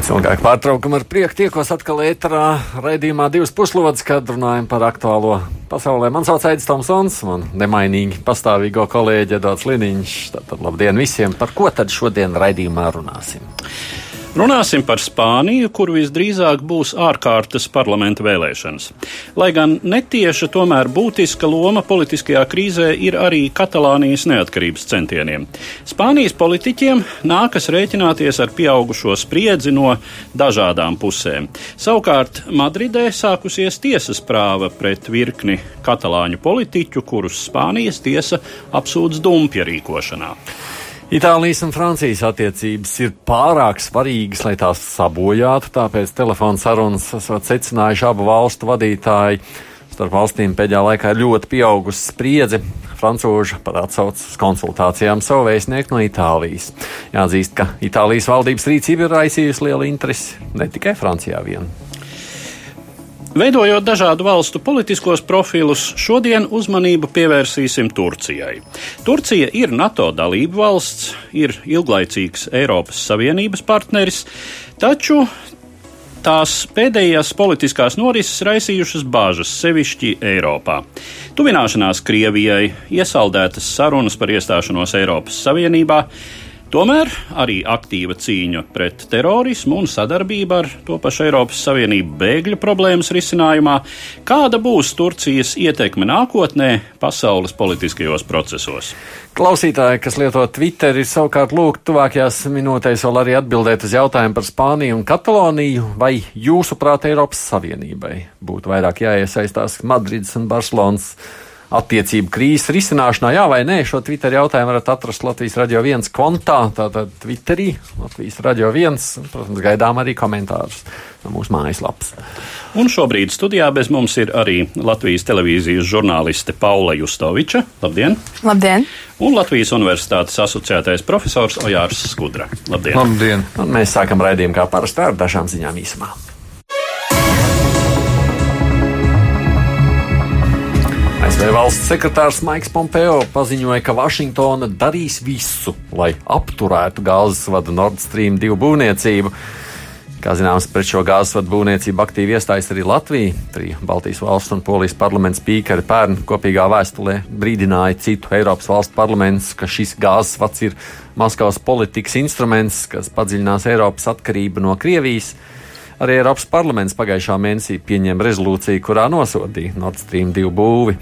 Pēc ilgāka pārtraukuma ar prieku tiekos atkal ēterā raidījumā divas puslodes, kad runājam par aktuālo pasaulē. Man sauc Aits Tomsons, man nemainīgi pastāvīgo kolēģi Edvards Liniņš. Tātad labdien visiem! Par ko tad šodien raidījumā runāsim? Runāsim par Spāniju, kur visdrīzāk būs ārkārtas parlamenta vēlēšanas. Lai gan netieša, tomēr būtiska loma politiskajā krīzē ir arī Katalānijas neatkarības centieniem. Spānijas politiķiem nākas rēķināties ar pieaugušo spriedzi no dažādām pusēm. Savukārt Madridē sākusies tiesas prāva pret virkni katalāņu politiķu, kurus Spānijas tiesa apsūdz dumpja rīkošanā. Itālijas un Francijas attiecības ir pārāk svarīgas, lai tās sabojātu, tāpēc telefona sarunas esat secinājuši abu valstu vadītāji. Starp valstīm pēdējā laikā ir ļoti pieaugusi spriedze. Francūža pat atsauc uz konsultācijām savu vēstnieku no Itālijas. Jāatzīst, ka Itālijas valdības rīcība ir raisījusi lielu interesi ne tikai Francijā vien. Veidojot dažādu valstu politiskos profilus, šodien uzmanību pievērsīsim Turcijai. Turcija ir NATO dalība valsts, ir ilglaicīgs Eiropas Savienības partneris, taču tās pēdējās politiskās norises raisījušas bāžas, sevišķi Eiropā. Tuvināšanās Krievijai, iesaldētas sarunas par iestāšanos Eiropas Savienībā, Tomēr arī aktīva cīņa pret terorismu un sadarbība ar to pašu Eiropas Savienību bēgļu problēmas risinājumā, kāda būs Turcijas ietekme nākotnē pasaules politiskajos procesos. Klausītāji, kas lieto Twitter, ir savukārt lūgt tuvākajās minūtēs vēl arī atbildēt uz jautājumu par Spāniju un Kataloniju, vai jūsuprāt Eiropas Savienībai būtu vairāk jāiesaistās Madrids un Barcelonas attiecību krīzes risināšanā, jā vai nē. Šo Twitter jautājumu varat atrast Latvijas radio viens kontā, tātad Twitterī, Latvijas radio viens. Protams, gaidām arī komentārus no mūsu mājaslapas. Un šobrīd studijā bez mums ir arī Latvijas televīzijas žurnāliste Paula Justoviča. Labdien! Labdien! Un Latvijas Universitātes asociētais profesors Ojārs Skudra. Labdien! Labdien. Un mēs sākam raidījumu kā parasti ar dažām ziņām īsumā. ASV valsts sekretārs Maiks Pompeo paziņoja, ka Vašingtona darīs visu, lai apturētu gāzes vada Nord Stream 2 būvniecību. Kā zināms, pret šo gāzes vadu būvniecību aktīvi iestājas arī Latvija. Trīs Baltijas valsts un Polijas parlaments spīkeri pērn kopīgā vēstulē brīdināja citu Eiropas valstu parlamentus, ka šis gāzes vads ir Maskavas politikas instruments, kas padziļinās Eiropas atkarību no Krievijas. Arī Eiropas parlaments pagājušā mēnesī pieņēma rezolūciju, kurā nosodīja Nord Stream 2 būvi.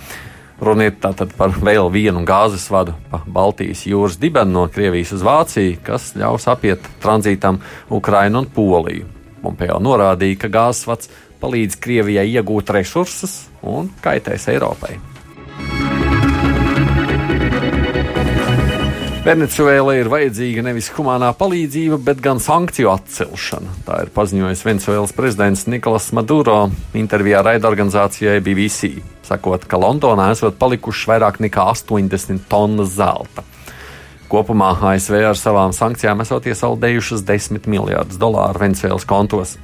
Runa ir tātad par vēl vienu gāzes vadu pa Baltijas jūras dibenu no Krievijas uz Vāciju, kas ļaus apiet tranzītam Ukrainu un Poliju. Pompeo norādīja, ka gāzes vads palīdz Krievijai iegūt resursus un kaitēs Eiropai. Venecuēlai ir vajadzīga nevis humanā palīdzība, bet gan sankciju atcelšana. Tā ir paziņojis Venecuēlas prezidents Nikolas Maduro intervijā raidorganizācijai BBC, sakot, ka Londonā esot palikušas vairāk nekā 80 tonnas zelta. Kopumā ASV ar savām sankcijām esot iesaldējušas 10 miljardus dolāru Venecuēlas kontos.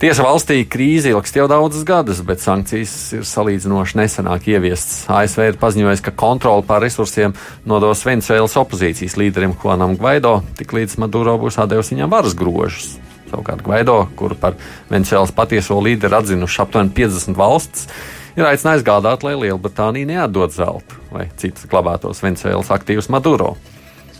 Tiesa valstī krīze ilgst jau daudzus gadus, bet sankcijas ir salīdzinoši nesenāk ieviestas. ASV ir paziņojis, ka kontroli pār resursiem nodos Venecuēlas opozīcijas līderim Juanam Gvaido, tiklīdz Maduro būs atdevis viņam varas grožus. Savukārt Gvaido, kuru par Venecuēlas patieso līderi atzinuši aptuveni 50 valsts, ir aicinājis gādāt, lai Lielbritānija neatdod zeltu vai citus glabātos Venecuēlas aktīvus Maduro.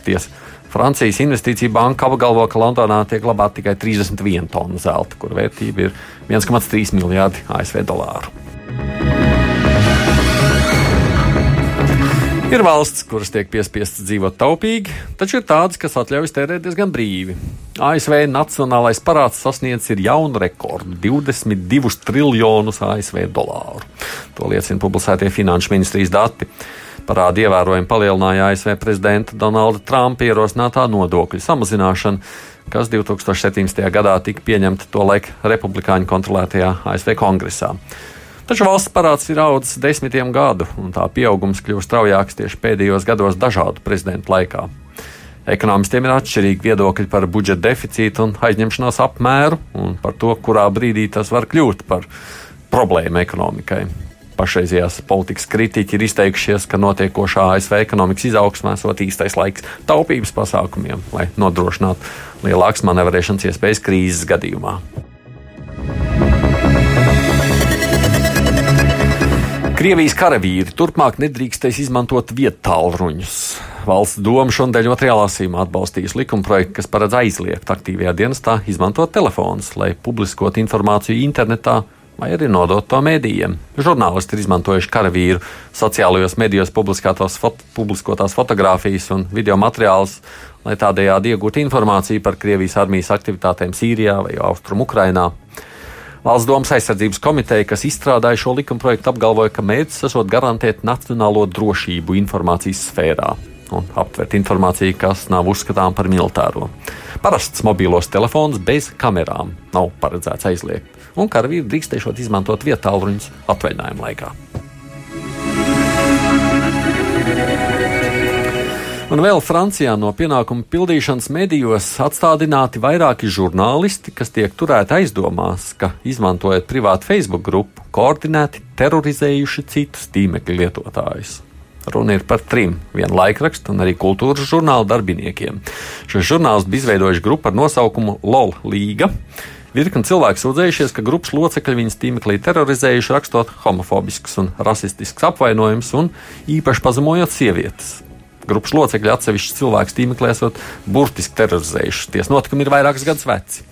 Tiesa Francijas investīcija banka apgalvo, ka Londonā tiek glabāta tikai 31 tonu zelta, kur vērtība ir 1,3 miljardi ASV dolāru. Ir valsts, kuras tiek piespiestas dzīvot taupīgi, taču ir tādas, kas atļaujas tērēt diezgan brīvi. ASV nacionālais parāds sasniedz jaunu rekordu - 22 triljonus ASV dolāru. To liecina publicētie finanšu ministrijas dati. Parādi ievērojami palielināja ASV prezidenta Donalda Trumpa ierosinātā nodokļu samazināšana, kas 2017. gadā tika pieņemta tolaik republikāņu kontrolētajā ASV kongresā. Taču valsts parāds ir audzis desmitiem gadu, un tā pieaugums kļūst straujāks tieši pēdējos gados dažādu prezidentu laikā. Ekonomistiem ir atšķirīgi viedokļi par budžeta deficītu un aizņemšanās apmēru un par to, kurā brīdī tas var kļūt par problēmu ekonomikai. Pašreizējās politikas kritiķi ir izteikušies, ka notiekošā ASV ekonomikas izaugsmē esot īstais laiks taupības pasākumiem, lai nodrošinātu lielākas manevrēšanas iespējas krīzes gadījumā. Krievijas karavīri turpmāk nedrīkstēs izmantot vietālruņus. Valsts doma šodien otrajā lasījumā atbalstīs likumprojektu, kas paredz aizliegt aktīvajā dienestā izmantot telefonus, lai publiskotu informāciju internetā vai arī nodot to mēdījiem. Žurnālisti ir izmantojuši karavīru sociālajos medijos fot publiskotās fotogrāfijas un video materiālus, lai tādējādi iegūtu informāciju par Krievijas armijas aktivitātēm Sīrijā vai Austrum Ukrainā. Valsts domas aizsardzības komiteja, kas izstrādāja šo likumprojektu, apgalvoja, ka mērķis esot garantēt nacionālo drošību informācijas sfērā un aptvert informāciju, kas nav uzskatām par militāro. Parasts mobilos telefons bez kamerām nav paredzēts aizliegt, un karavīri drīkstēšot izmantot vietāluņus atvaļinājuma laikā. Un vēl Francijā no pienākumu pildīšanas medijos atstādināti vairāki žurnālisti, kas tiek turēti aizdomās, ka, izmantojot privātu Facebook grupu, koordinēti terorizējuši citus tīmekļa lietotājus. Runa ir par trim - vienu laikrakstu un arī kultūras žurnālu darbiniekiem. Šos žurnālus bija izveidojuši grupa ar nosaukumu LOL Līga. Virkni cilvēki sūdzējušies, ka grupas locekļi viņas tīmeklī terorizējuši, rakstot homofobiskus un rasistiskus apvainojumus un īpaši pazemojot sievietes. Grupas locekļi atsevišķi cilvēkus tīmeklī esot burtiski terorizējuši. Ties notikumi ir vairākus gadus veci.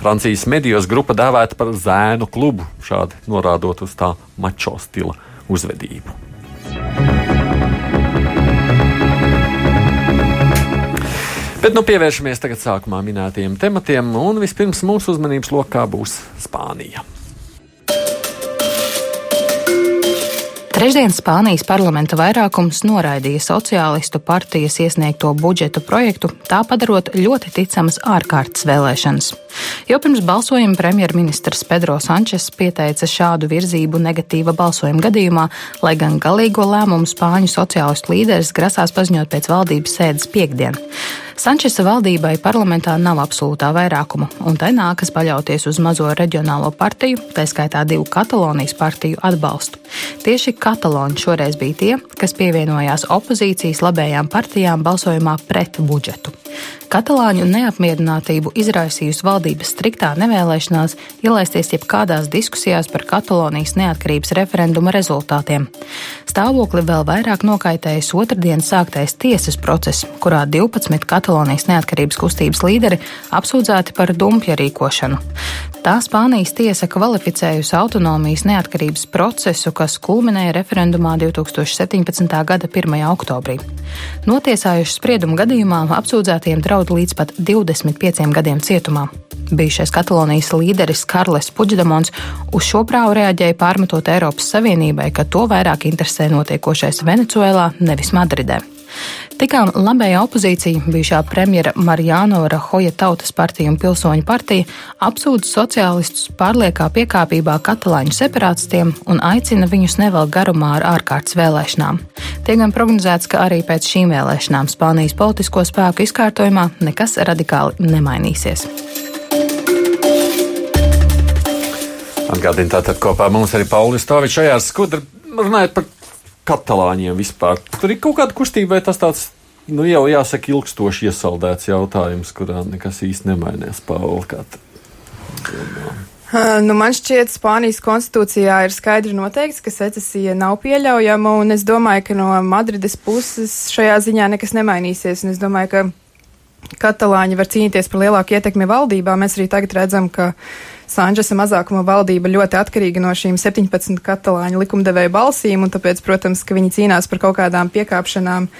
Francijas medijos grupa dēvēta par zēnu klubu, šādi norādot uz tā mačo stila uzvedību. Bet nu pievēršamies tagad sākumā minētajiem tematiem, un vispirms mūsu uzmanības lokā būs Spānija. Trešdien Spānijas parlamenta vairākums noraidīja sociālistu partijas iesniegto budžeta projektu, tā padarot ļoti ticamas ārkārtas vēlēšanas. Jau pirms balsojuma premjerministrs Pedro Sančes pieteica šādu virzību negatīva balsojuma gadījumā, lai gan galīgo lēmumu Spāņu sociālistu līderis grasās paziņot pēc valdības sēdes piekdien. Sančesa valdībai parlamentā nav absolūtā vairākuma, un tai nākas paļauties uz mazo reģionālo partiju, tā skaitā divu Katalonijas partiju atbalstu. Tieši Kataloni šoreiz bija tie, kas pievienojās opozīcijas labējām partijām balsojumā pret budžetu. Katalāņu neapmierinātību izraisījusi valdības striktā nevēlēšanās ielaisties jebkādās diskusijās par Katalonijas neatkarības referenduma rezultātiem. Stāvokli vēl vairāk nokaitējis otrdien sāktais tiesas process, kurā 12 Katalonijas neatkarības kustības līderi apsūdzēti par dumpja rīkošanu. Tā Spānijas tiesa kvalificējusi autonomijas neatkarības procesu, kas kulminēja referendumā 2017. gada 1. oktobrī. Notiesājuši spriedumu gadījumā apsūdzētiem draud līdz pat 25 gadiem cietumā. Bijušais Katalonijas līderis Karles Puģdemons uz šo prāvu reaģēja pārmetot Eiropas Savienībai, ka to vairāk interesē notiekošais Venecuēlā, nevis Madridē. Tikām labējā opozīcija, bijušā premjera Marijāno Rahoja Tautas partija un Pilsoņu partija, apsūdz sociālistus pārliekā piekāpībā katalāņu separātistiem un aicina viņus nevēl garumā ar ārkārtas vēlēšanām. Tiek gan prognozēts, ka arī pēc šīm vēlēšanām Spānijas politisko spēku izkārtojumā nekas radikāli nemainīsies. Atgādini tātad kopā mums arī Paulis Tovičs šajā skudra runājot par katalāņiem vispār. Tur ir kaut kāda kustība, vai tas tāds, nu jau jāsaka, ilgstoši iesaldēts jautājums, kurā nekas īsti nemainās, Paula. Nu, man šķiet, Spānijas konstitūcijā ir skaidri noteikts, ka secesija nav pieļaujama, un es domāju, ka no Madrides puses šajā ziņā nekas nemainīsies. Un es domāju, ka katalāņi var cīnīties par lielāku ietekmi valdībā. Mēs arī tagad redzam, ka Sančesa mazākuma valdība ļoti atkarīga no šīm 17 katalāņu likumdevēju balsīm, un tāpēc, protams, ka viņi cīnās par kaut kādām piekāpšanām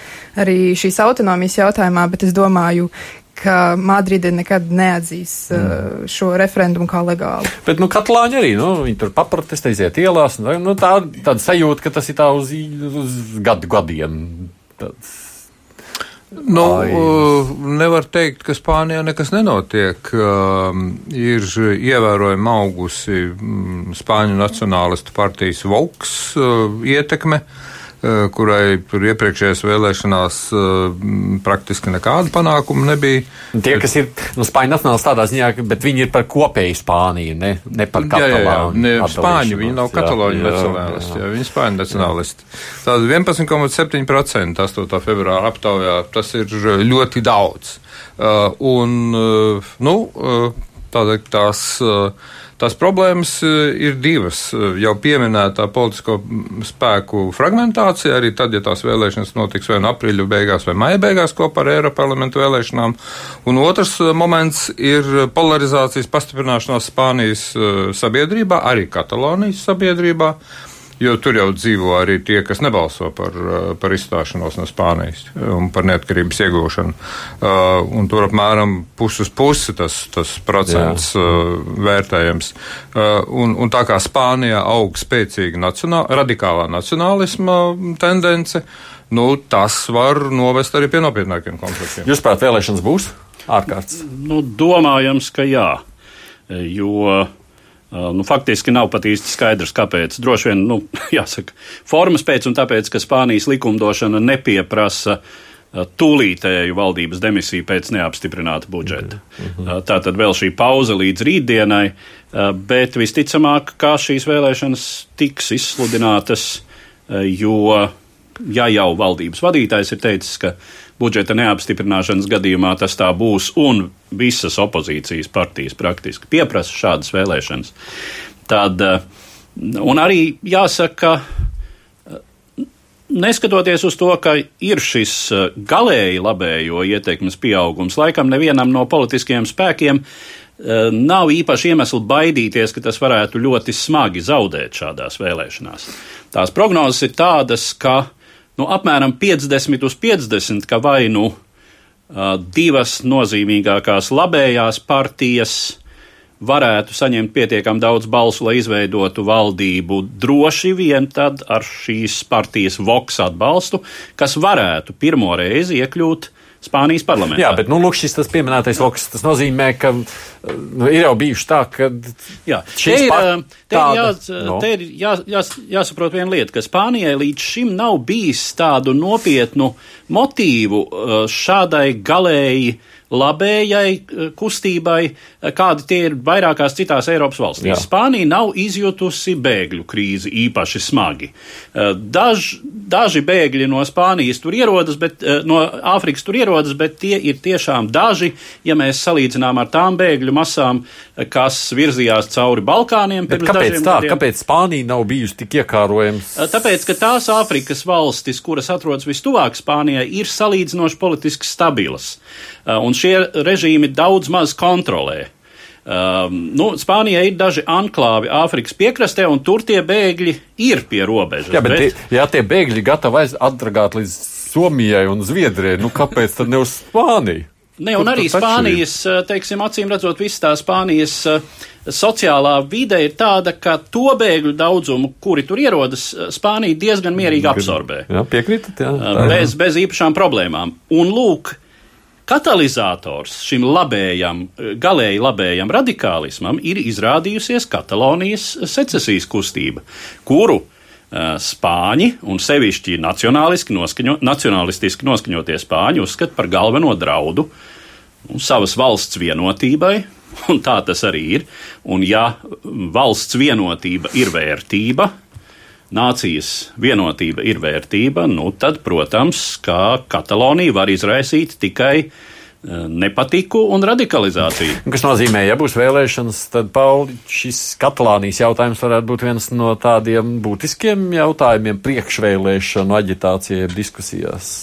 arī šīs autonomijas jautājumā, bet es domāju, ka Madride nekad neatzīs uh, mm. šo referendumu kā legālu. Bet, nu, katalāņi arī, nu, viņi tur paprotestē, iziet ielās, nu tā, tāda sajūta, ka tas ir tā uz, uz gadu gadiem. Tāds Nu, uh, nevar teikt, ka Spānijā nekas nenotiek. Uh, ir ievērojami augusi mm, Spāņu nacionālistu partijas Voks uh, ietekme. Uh, kurai tur iepriekšējās vēlēšanās eh, praktiski nekāda panākuma nebija. Tie, kas ir nu, Spāņu nacionālisti tādā ziņā, bet viņi ir par kopēju Spāniju, ne, ne par katalāņu. Ne, Spāņu, viņi nav katalāņu nacionālisti, jā, viņi Spāņu nacionālisti. Tātad 11,7% 8. februāra aptaujā tas ir ļoti daudz. Uh, un, uh, nu, uh, tāda, tās. Uh, Tās problēmas e, ir divas. E, jau pieminētā politisko spēku fragmentācija, arī tad, ja tās vēlēšanas notiks vai no aprīļa beigās vai maija beigās kopā ar Eiroparlamentu vēlēšanām. Un otrs e, moments ir polarizācijas pastiprināšanās Spānijas sabiedrībā, arī Katalonijas sabiedrībā. Jo tur jau dzīvo arī tie, kas nebalso par, eh, par izstāšanos no Spānijas un par neatkarības iegūšanu. Uh, un tur apmēram puses pusi tas, tas procents uh, vērtējams. Uh, un, un tā kā Spānijā aug spēcīga nacionāl, radikālā nacionālisma tendence, nu, tas var novest arī pie nopietnākiem konfliktiem. Jūs prāt, vēlēšanas būs ārkārtas? Nu, domājams, ka jā. Jo Uh, nu, faktiski nav pat īsti skaidrs, kāpēc. Droši vien, nu, jāsaka, formas pēc un tāpēc, ka Spānijas likumdošana nepieprasa tūlītēju valdības demisiju pēc neapstiprināta budžeta. -hmm. Tā tad vēl šī pauze līdz rītdienai, bet visticamāk, kā šīs vēlēšanas tiks izsludinātas, jo ja jau valdības vadītājs ir teicis, ka budžeta neapstiprināšanas gadījumā tas tā būs, un visas opozīcijas partijas praktiski pieprasa šādas vēlēšanas. Tad, eh, un arī jāsaka, eh, neskatoties uz to, ka ir šis eh, galēji labējo ietekmes pieaugums, laikam nevienam no politiskiem spēkiem nav īpaši iemesli baidīties, ka tas varētu ļoti smagi zaudēt šādās vēlēšanās. Tās prognozes ir tādas, ka nu, apmēram 50 uz 50, ka vai nu divas nozīmīgākās labējās partijas varētu saņemt pietiekami daudz balsu, lai izveidotu valdību. Droši vien tad ar šīs partijas voks atbalstu, kas varētu pirmo reizi iekļūt Spānijas parlamentā. Jā, bet nu, lūk, šis tas pieminētais lokus, tas nozīmē, ka nu, ir jau bijuši tā, ka. Jā, te ir, te ir, jā, no. te ir jā, jā, jāsaprot viena lieta, ka Spānijai līdz šim nav bijis tādu nopietnu motīvu šādai galēji labējai eh, kustībai, eh, kādi tie ir vairākās citās Eiropas valstīs. Jā. Spānija nav izjutusi bēgļu krīzi īpaši smagi. Eh, daž, daži bēgļi no Spānijas tur ierodas, bet no Āfrikas tur ierodas, bet tie ir tiešām daži, ja mēs salīdzinām ar tām bēgļu masām, kas virzījās cauri Balkāniem. Kāpēc tā? Gadiem. Kāpēc Spānija nav bijusi tik iekārojams? Tāpēc, ka tās Āfrikas valstis, kuras atrodas vistuvāk Spānijai, ir salīdzinoši politiski stabilas. Un šie režīmi daudz maz kontrolē. Um, nu, Spānijā ir daži anklāvi Āfrikas piekrastē, un tur tie bēgļi ir pie robežas. Jā, bet, bet... Tie, ja tie bēgļi gatavi atdragāt līdz Somijai un Zviedrijai, nu kāpēc tad ne uz Spāniju? Ne, un arī Spānijas, uh, teiksim, acīm redzot, viss tā Spānijas uh, sociālā vide ir tāda, ka to bēgļu daudzumu, kuri tur ierodas, uh, Spānija diezgan mierīgi absorbē. Jā, piekrītat, jā. Bez, bez īpašām problēmām. Un lūk, Katalizators šim labējam, galēji labējam radikālismam ir izrādījusies Katalonijas secesijas kustība, kuru uh, spāņi un sevišķi noskaņo, nacionālistiski noskaņotie spāņi uzskata par galveno draudu nu, savas valsts vienotībai, un tā tas arī ir. Un ja valsts vienotība ir vērtība, nācijas vienotība ir vērtība, nu tad, protams, kā Katalonija var izraisīt tikai eh, nepatiku un radikalizāciju. Kas nozīmē, ja būs vēlēšanas, tad Pauli, šis Katalānijas jautājums varētu būt viens no tādiem būtiskiem jautājumiem priekšvēlēšanu aģitācijai diskusijās.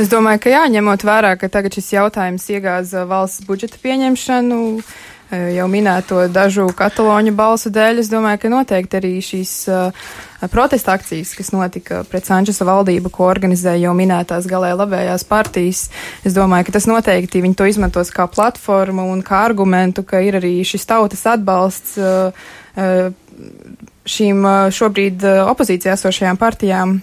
Es domāju, ka jāņemot vērā, ka tagad šis jautājums iegāza valsts budžeta pieņemšanu. Eh, jau minēto dažu kataloņu balsu dēļ, es domāju, ka noteikti arī šīs uh, protesta akcijas, kas notika pret Sančesa valdību, ko organizēja jau minētās galē labējās partijas, es domāju, ka tas noteikti viņi to izmantos kā platformu un kā argumentu, ka ir arī šis tautas atbalsts uh, uh, šīm šobrīd opozīcijā esošajām partijām.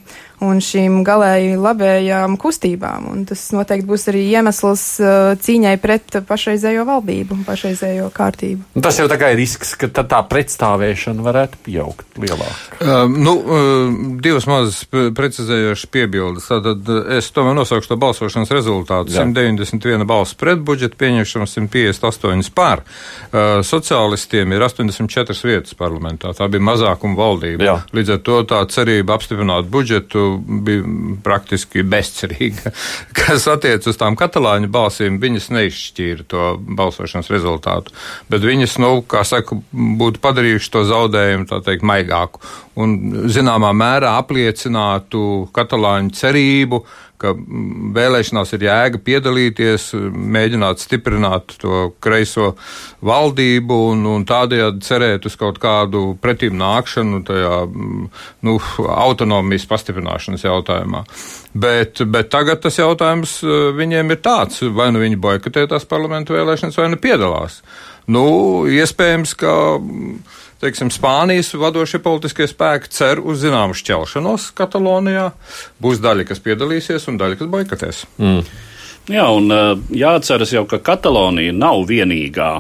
Un šīm galēji labējām kustībām. Un tas noteikti būs arī iemesls uh, cīņai pret pašreizējo valdību un pašreizējo kārtību. Un tas jau tā kā ir risks, ka tā pretstāvēšana varētu pieaugt lielāk. Uh, nu, uh, divas mazas precizējošas piebildes. Tātad es tomēr nosaukšu to balsošanas rezultātu. Jā. 191 balss pret budžetu pieņemšanu, 158 pār. Uh, sociālistiem ir 84 vietas parlamentā. Tā bija mazākuma valdība. Jā. Līdz ar to tā cerība apstiprināt budžetu bija praktiski bezcerīga. Kas attiec uz tām katalāņu balsīm, viņas neizšķīra to balsošanas rezultātu. Bet viņas, nu, kā saka, būtu padarījuši to zaudējumu, tā teikt, maigāku. Un zināmā mērā apliecinātu katalāņu cerību, ka vēlēšanās ir jēga piedalīties, mēģināt stiprināt to kreiso valdību un, un tādējādi cerēt uz kaut kādu pretīm nākšanu tajā nu, autonomijas pastiprināšanas jautājumā. Bet, bet tagad tas jautājums e, viņiem ir tāds, vai nu viņi boikotē tās parlamentu vēlēšanas, vai nu piedalās. Nu, iespējams, ka teiksim, Spānijas vadošie politiskie spēki cer uz zināmu šķelšanos Katalonijā. Būs daļa, kas piedalīsies, un daļa, kas boikotēs. Mm. Jā, un jāatceras jau, ka Katalonija nav vienīgā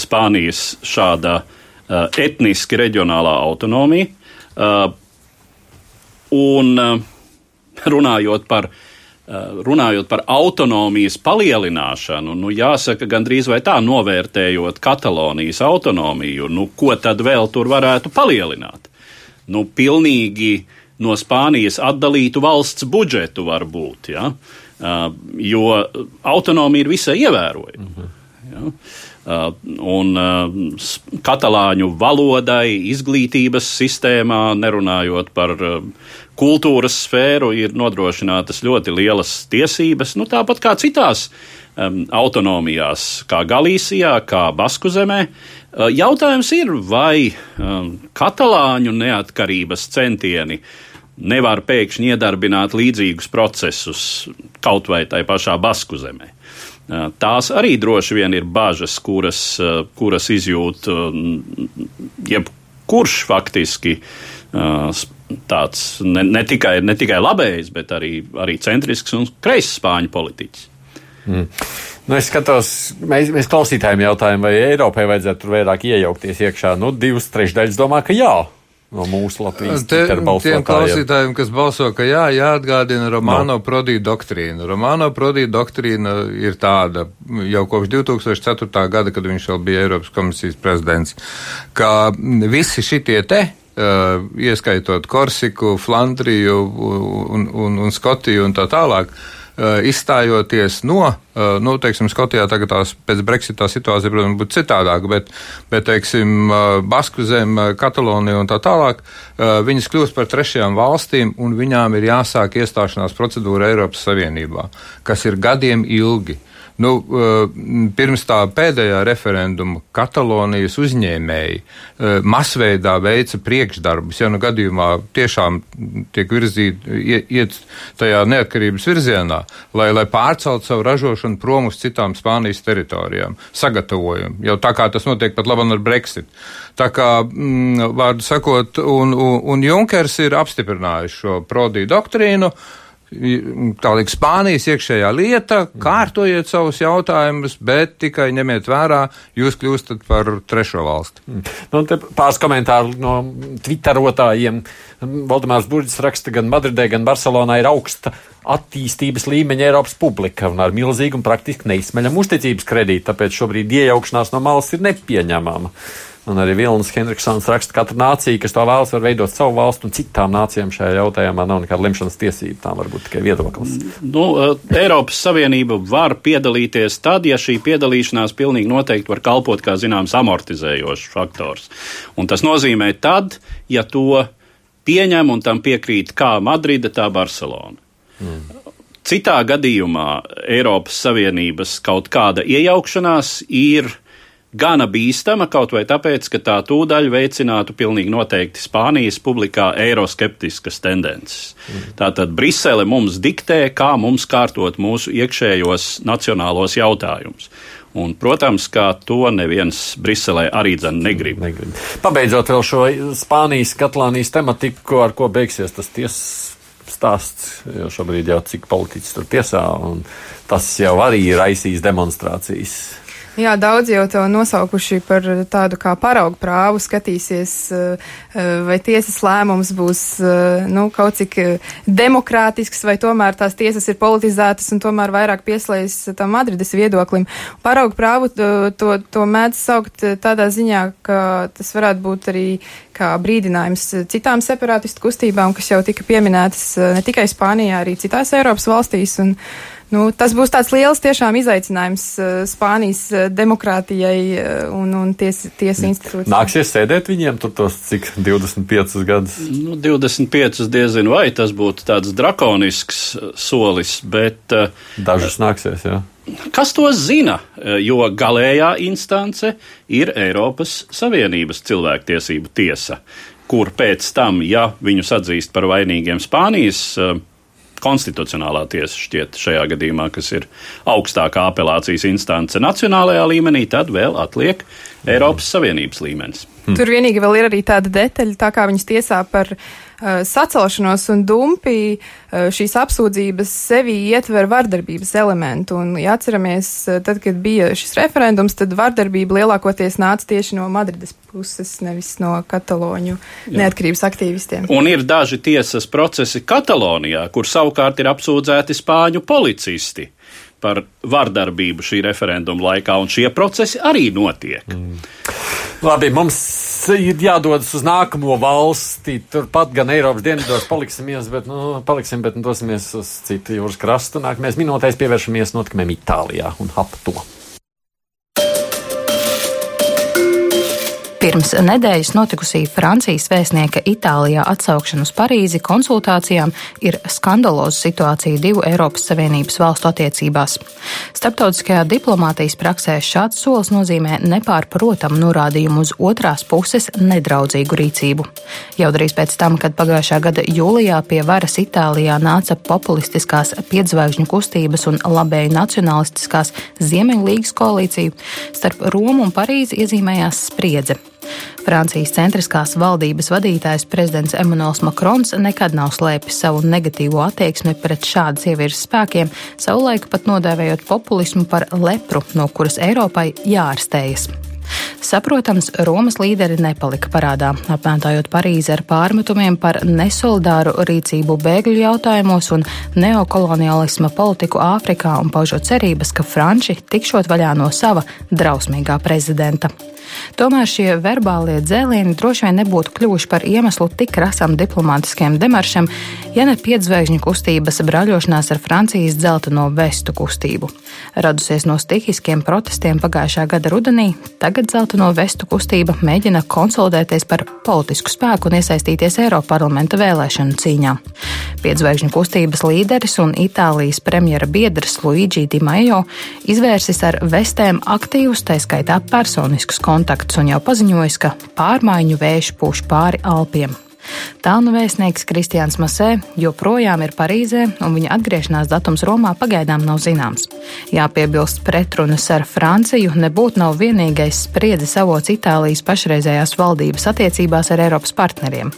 Spānijas šāda uh, etniski reģionālā autonomija. Uh, un runājot par uh, Eh, runājot par autonomijas palielināšanu, nu, jāsaka, gandrīz vai tā novērtējot Katalonijas autonomiju, nu, ko tad vēl tur varētu palielināt? Nu, pilnīgi no Spānijas atdalītu valsts budžetu var būt, ja? Eh, jo autonomija ir visai ievērojama. -hmm. ja? Uh, un uh, katalāņu valodai, izglītības sistēmā, nerunājot par uh, kultūras sfēru, ir nodrošinātas ļoti lielas tiesības, nu, tāpat kā citās um, autonomijās, kā Galīsijā, kā Basku zemē. Jautājums ir, vai um, katalāņu neatkarības centieni nevar pēkšņi iedarbināt līdzīgus procesus kaut vai tai pašā Basku zemē. Tās arī droši vien ir bažas, kuras, kuras izjūt jebkurš faktiski tāds ne, ne, tikai, ne tikai labējs, bet arī, arī centrisks un kreiss spāņu politiķis. Mm. Nu, es skatos, mēs, mēs klausītājiem jautājām, vai Eiropai vajadzētu tur vairāk iejaukties iekšā. Nu, divas trešdaļas domā, ka jā no mūsu Latvijas Te, tiem klausītājiem, kas balso, ka jā, jāatgādina Romano no. Prodi doktrīna. Romano Prodi doktrīna ir tāda jau kopš 2004. gada, kad viņš vēl bija Eiropas komisijas prezidents, ka visi šitie te Uh, ieskaitot Korsiku, Flandriju un, un, un Skotiju un tā tālāk, uh, izstājoties no, eh, nu, teiksim, Skotijā tagad tās pēc Brexitā situācija, protams, būtu citādāka, bet, bet, teiksim, eh, Basku zem, Katalonija un tā tālāk, viņas kļūst par trešajām valstīm un viņām ir jāsāk iestāšanās procedūra Eiropas Savienībā, kas ir gadiem ilgi. Nu, eh, pirms tā pēdējā referenduma Katalonijas uzņēmēji eh, masveidā veica priekšdarbus, ja nu gadījumā tiešām tiek virzīti, iet tajā neatkarības virzienā, lai, lai pārcelt savu ražošanu prom uz citām Spānijas teritorijām, sagatavojumu, jau tā kā tas notiek pat labam ar Brexit. Tā kā, mm, vārdu sakot, un, un, un Junkers ir apstiprinājis šo Prodi doktrīnu, uh, tā liek Spānijas iekšējā lieta, kārtojiet savus jautājumus, bet tikai ņemiet vērā, jūs kļūstat par trešo valsti. Mm. Nu, pāris komentāru no twitterotājiem. Valdemārs Burģis raksta, gan Madridē, gan Barcelonā ir augsta attīstības līmeņa Eiropas publika un ar milzīgu un praktiski neizsmeļamu uzticības kredītu, tāpēc šobrīd iejaukšanās no malas ir nepieņemama. Un arī Vilnis Henriksons raksta, ka katra nācija, kas to vēlas, var veidot savu valstu, un citām nācijām šajā jautājumā nav nekāda lemšanas tiesība. Tā var būt tikai viedoklis. Nu, Eiropas Savienība var piedalīties tad, ja šī piedalīšanās pilnīgi noteikti var kalpot kā zināms amortizējošs faktors. Un tas nozīmē tad, ja to pieņem un tam piekrīt kā Madrida, tā Barcelona. Mm. Citā gadījumā Eiropas Savienības kaut kāda iejaukšanās ir gana bīstama, kaut vai tāpēc, ka tā tūdaļ veicinātu pilnīgi noteikti Spānijas publikā eiroskeptiskas tendences. Mm. Tātad Brisele mums diktē, kā mums kārtot mūsu iekšējos nacionālos jautājumus. Un, protams, ka to neviens Briselē arī negrib. negrib. Pabeidzot vēl šo Spānijas, Katalānijas tematiku, ar ko beigsies tas tiesas stāsts, jo šobrīd jau cik politiķis tur tiesā, un tas jau arī ir raisījis demonstrācijas. Jā, daudz jau to nosaukuši par tādu kā paraugu prāvu, skatīsies, eh, eh, vai tiesas lēmums būs, eh, nu, kaut cik demokrātisks, vai tomēr tās tiesas ir politizētas un tomēr vairāk pieslējas tam Madrides viedoklim. Paraugu prāvu to, to, to mēdz saukt tādā ziņā, ka tas varētu būt arī kā brīdinājums citām separātistu kustībām, kas jau tika pieminētas ne tikai Spānijā, arī citās Eiropas valstīs. Un, Nu, tas būs tāds liels tiešām izaicinājums uh, Spānijas uh, demokrātijai uh, un, un tiesa ties institūcijai. Nāksies sēdēt viņiem tur tos cik 25 gadus? Nu, 25 diezinu, vai tas būtu tāds drakonisks solis, bet. Dažus nāksies, jā. Kas to zina? Jo galējā instance ir Eiropas Savienības cilvēktiesību tiesa, kur pēc tam, ja viņus atzīst par vainīgiem Spānijas konstitucionālā tiesa šķiet šajā gadījumā, kas ir augstākā apelācijas instance nacionālajā līmenī, tad vēl atliek Eiropas Savienības līmenis. Hmm. Tur vienīgi vēl ir arī tāda detaļa, tā kā viņas tiesā par uh, sacelšanos un dumpi, uh, šīs apsūdzības sevi ietver vardarbības elementu. Un, ja atceramies, uh, tad, kad bija šis referendums, tad vardarbība lielākoties nāca tieši no Madrides puses, nevis no Kataloņu Jā. neatkarības aktīvistiem. Un ir daži tiesas procesi Katalonijā, kur savukārt ir apsūdzēti spāņu policisti par vardarbību šī referenduma laikā, un šie procesi arī notiek. Mm. Labi, mums ir jādodas uz nākamo valsti. Turpat gan Eiropas dienvidos paliksimies, bet, nu, paliksim, bet nu, dosimies uz citu jūras krastu. Nākamais minūtēs pievēršamies notikumiem Itālijā un ap to. Pirms nedēļas notikusī Francijas vēstnieka Itālijā atsaukšana uz Parīzi konsultācijām ir skandaloza situācija divu Eiropas Savienības valstu attiecībās. Starptautiskajā diplomātijas praksē šāds solis nozīmē nepārprotamu norādījumu uz otrās puses nedraudzīgu rīcību. Jau drīz pēc tam, kad pagājušā gada jūlijā pie varas Itālijā nāca populistiskās piedzvaigžņu kustības un labēji nacionalistiskās Ziemeļlīgas koalīcija, starp Romu un Parīzi iezīmējās spriedze. Francijas centriskās valdības vadītājs prezidents Emmanuels Makrons nekad nav slēpis savu negatīvo attieksmi pret šādas ievirzes spēkiem, savulaik pat nodēvējot populismu par lepru, no kuras Eiropai jārastējas. Saprotams, Romas līderi nepalika parādā, apmētājot Parīzi ar pārmetumiem par nesolidāru rīcību bēgļu jautājumos un neokolonialisma politiku Āfrikā un paužot cerības, ka Franči tikšot vaļā no sava drausmīgā prezidenta. Tomēr šie verbālie dzēlieni droši vien nebūtu kļuvuši par iemeslu tik rasam diplomātiskiem demaršam, ja ne piedzvēgžņu kustības braļošanās ar Francijas dzelteno vestu kustību. Radusies no stihiskiem protestiem pagājušā gada rudenī, tagad dzelteno vestu kustība mēģina konsolidēties par politisku spēku un iesaistīties Eiroparlamenta vēlēšanu cīņā. Piedzvēgžņu kustības līderis un Itālijas premjera biedrs Luigi Di Maio izvērsis ar vestēm aktīvus, tā skaitā personiskus kontaktus un jau paziņojis, ka pārmaiņu vējš pūš pāri Alpiem. Tālnu vēstnieks Kristians Masē joprojām ir Parīzē, un viņa atgriešanās datums Romā pagaidām nav zināms. Jāpiebilst, pretrunas ar Franciju nebūtu nav vienīgais spriedzes avots Itālijas pašreizējās valdības attiecībās ar Eiropas partneriem.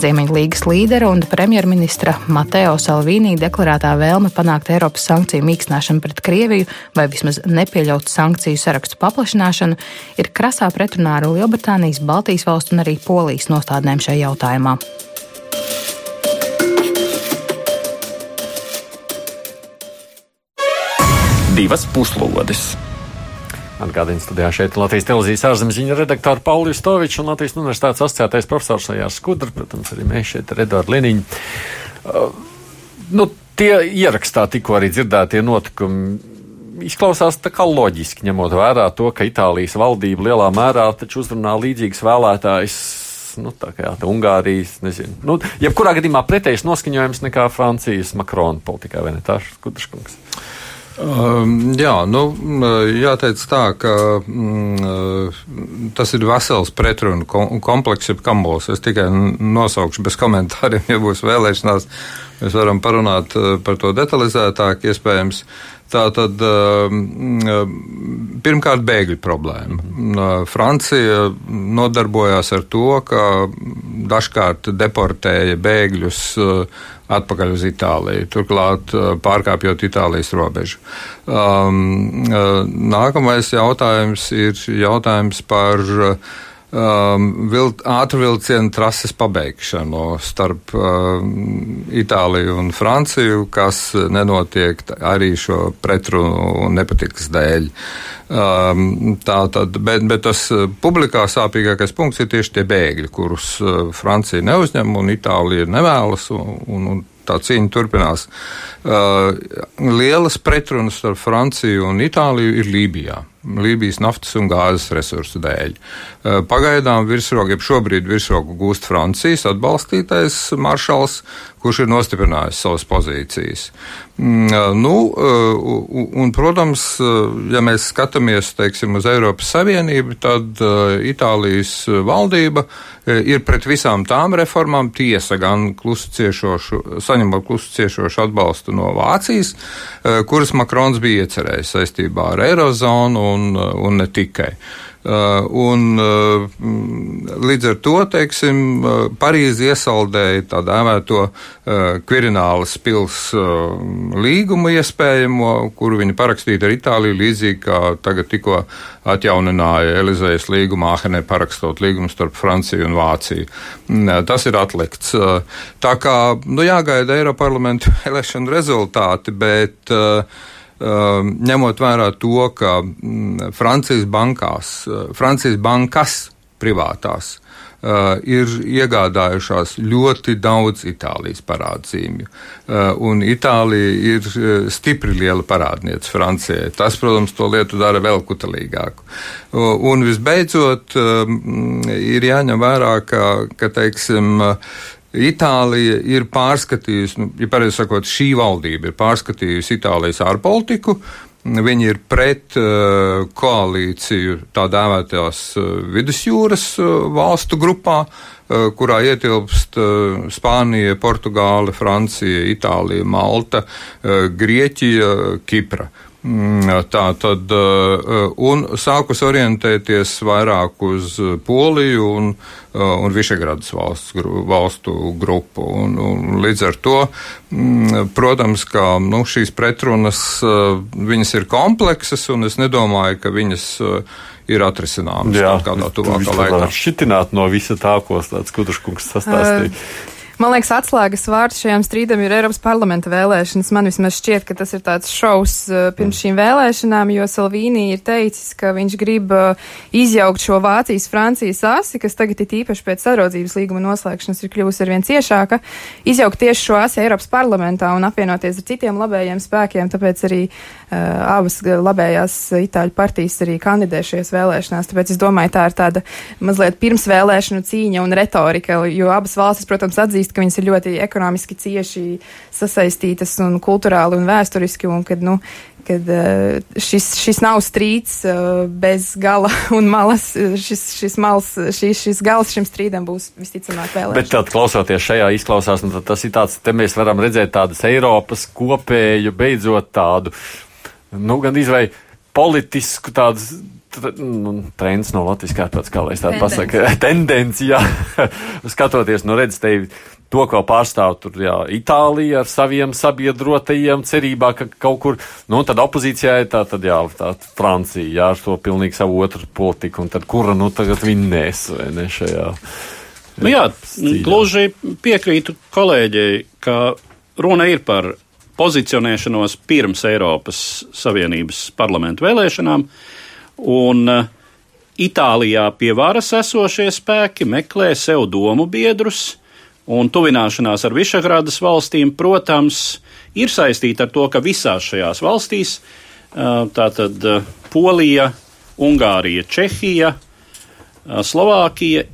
Ziemeņlīgas līdera un premjerministra Mateo Salvīnī deklarētā vēlme panākt Eiropas sankciju mīkstināšanu pret Krieviju vai vismaz nepieļaut sankciju sarakstu paplašināšanu ir krasā pretrunā ar Lielbritānijas, Baltijas valstu un arī Polijas nostādnēm šajā jautājumā jautājumā. Divas puslodes. Atgādījums studijā šeit Latvijas televīzijas ārzemes ziņu redaktori Paulis Stovičs un Latvijas universitātes asociētais profesors Sajārs Skudra, protams, arī mēs šeit ar Eduardu Liniņu. Uh, nu, tie ierakstā tikko arī dzirdētie notikumi izklausās tā kā loģiski, ņemot vērā to, ka Itālijas valdība lielā mērā taču uzrunā līdzīgas vēlētājas nu, tā kā tā Ungārijas, nezinu. Nu, jebkurā gadījumā pretējs noskaņojums nekā Francijas Makrona politikā, vai ne tā, Kudraškungs? Um, jā, nu, jāteic tā, ka mm, tas ir vesels pretrunu komplekss, jeb kambols. Es tikai nosaukšu bez komentāriem, ja būs vēlēšanās. Mēs varam parunāt par to detalizētāk, iespējams. Tā tad pirmkārt bēgļu problēma. Francija nodarbojās ar to, ka dažkārt deportēja bēgļus atpakaļ uz Itāliju, turklāt pārkāpjot Itālijas robežu. Um, nākamais jautājums ir jautājums par um, vilt, ātrvilcienu trases pabeigšanu starp um, Itāliju un Franciju, kas nenotiek arī šo pretrunu un nepatikas dēļ. Um, tā tad, bet, bet tas publikā sāpīgākais punkts ir tieši tie bēgļi, kurus Francija neuzņem un Itālija nevēlas. Un, un, un tā cīņa turpinās. Uh, lielas pretrunas starp Franciju un Itāliju ir Lībijā. Lībijas naftas un gāzes resursu dēļ. Uh, pagaidām virsroku, jeb šobrīd virsroku gūst Francijas atbalstītais maršals, kurš ir nostiprinājis savas pozīcijas. Mm, uh, nu, un, protams, ja mēs skatāmies teiksim, uz Eiropas Savienību, tad Itālijas valdība ir pret visām tām reformām tiesa gan saņemot klusu ciešošu atbalstu no Vācijas, kuras Makrons bija iecerējis saistībā ar Eirozonu un, un ne tikai. Uh, un, uh, līdz ar to teiksim, uh, Parīzi iesaldēja tā dēvēto Kvirinālas pils līgumu iespējamo, kuru viņi parakstīja ar Itāliju, līdzīgi kā tagad tikko atjaunināja Elizejas līgumu Āhenē parakstot līgumu starp Franciju un Vāciju. Mm, tas ir atlikts. Tā kā nu, jāgaida Eiroparlamentu vēlēšanu rezultāti, bet uh, ņemot vērā to, ka mm, Francijas bankās, uh, Francijas bankas privātās Uh, ir iegādājušās ļoti daudz Itālijas parādzīmju. Uh, un Itālija ir uh, stipri liela parādniece Francijai. Tas, protams, to lietu dara vēl kutelīgāku. Un visbeidzot, um, ir jāņem vērā, ka, ka teiksim, Itālija ir pārskatījusi, nu, ja pareizi sakot, šī valdība ir pārskatījusi Itālijas ārpolitiku. Viņi ir pret uh, koalīciju tā dēvētajās uh, vidusjūras uh, valstu grupā, uh, kurā ietilpst uh, Spānija, Portugāle, Francija, Itālija, Malta, uh, Grieķija, Kipra. Uh, tā tad, uh, un sākus orientēties vairāk uz Poliju un, uh, un Višegradas valsts, valstu grupu. Un, un līdz ar to, mm, protams, ka nu, šīs pretrunas, uh, viņas ir kompleksas, un es nedomāju, ka viņas ir atrisināmas kādā tuvākā laikā. Šitināt no visa tā, ko tāds Kuduškungs sastāstīja. Man liekas, atslēgas vārds šajām strīdam ir Eiropas parlamenta vēlēšanas. Man vismaz šķiet, ka tas ir tāds šaus uh, pirms šīm vēlēšanām, jo Salvīnī ir teicis, ka viņš grib uh, izjaukt šo Vācijas-Francijas asi, kas tagad ir īpaši pēc sadraudzības līguma noslēgšanas ir kļuvusi arvien ciešāka, izjaukt tieši šo asi Eiropas parlamentā un apvienoties ar citiem labējiem spēkiem, tāpēc arī uh, abas labējās itāļu partijas arī kandidē šajās vēlēšanās. Tāpēc es domāju, tā ir tāda mazliet pirmsvēlēšanu cīņa un retorika, jo abas valstis, protams, atzīst, ka viņas ir ļoti ekonomiski cieši sasaistītas un kulturāli un vēsturiski, un kad, nu, kad eh, šis, šis nav strīds eh, bez gala un malas, šis, šis, mals, šis, šis gals šim strīdam būs visticamāk vēlēšanas. Bet tad klausoties šajā izklausās, nu, tas ir tāds, te mēs varam redzēt tādas Eiropas kopēju, beidzot tādu, nu, gan izvai politisku tādas nu, trends no Latvijas kārtas, kā lai es tādu pasaku, tendenci, jā, skatoties, nu, redz, te to, ko pārstāv tur, jā, Itālija ar saviem sabiedrotajiem, cerībā, ka kaut kur, nu, tad opozīcijā ir tā, tad, jā, tā Francija, jā, ar to pilnīgi savu otru politiku, un tad kura, nu, tagad vinnēs, vai ne, šajā. Nu jā, gluži piekrītu kolēģei, ka runa ir par pozicionēšanos pirms Eiropas Savienības parlamentu vēlēšanām, un uh, Itālijā pie varas esošie spēki meklē sev domu biedrus, Un tuvināšanās ar Višagrādas valstīm, protams, ir saistīta ar to, ka visās šajās valstīs, tātad Polija, Ungārija, Čehija, Slovākija,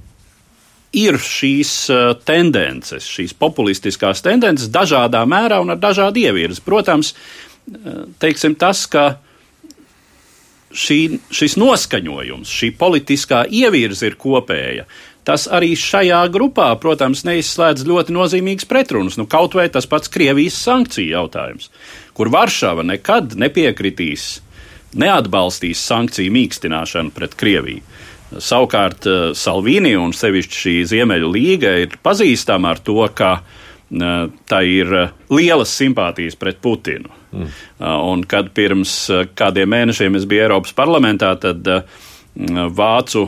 ir šīs tendences, šīs populistiskās tendences dažādā mērā un ar dažādu ievirzi. Protams, teiksim, tas, ka šī, šis noskaņojums, šī politiskā ievirze ir kopēja, tas arī šajā grupā, protams, neizslēdz ļoti nozīmīgas pretrunas. Nu, kaut vai tas pats Krievijas sankciju jautājums, kur Varšava nekad nepiekritīs, neatbalstīs sankciju mīkstināšanu pret Krieviju. Savukārt Salvīni un sevišķi šī Ziemeļu līga ir pazīstama ar to, ka tā ir lielas simpātijas pret Putinu. Mm. Un kad pirms kādiem mēnešiem es biju Eiropas parlamentā, tad Vācu,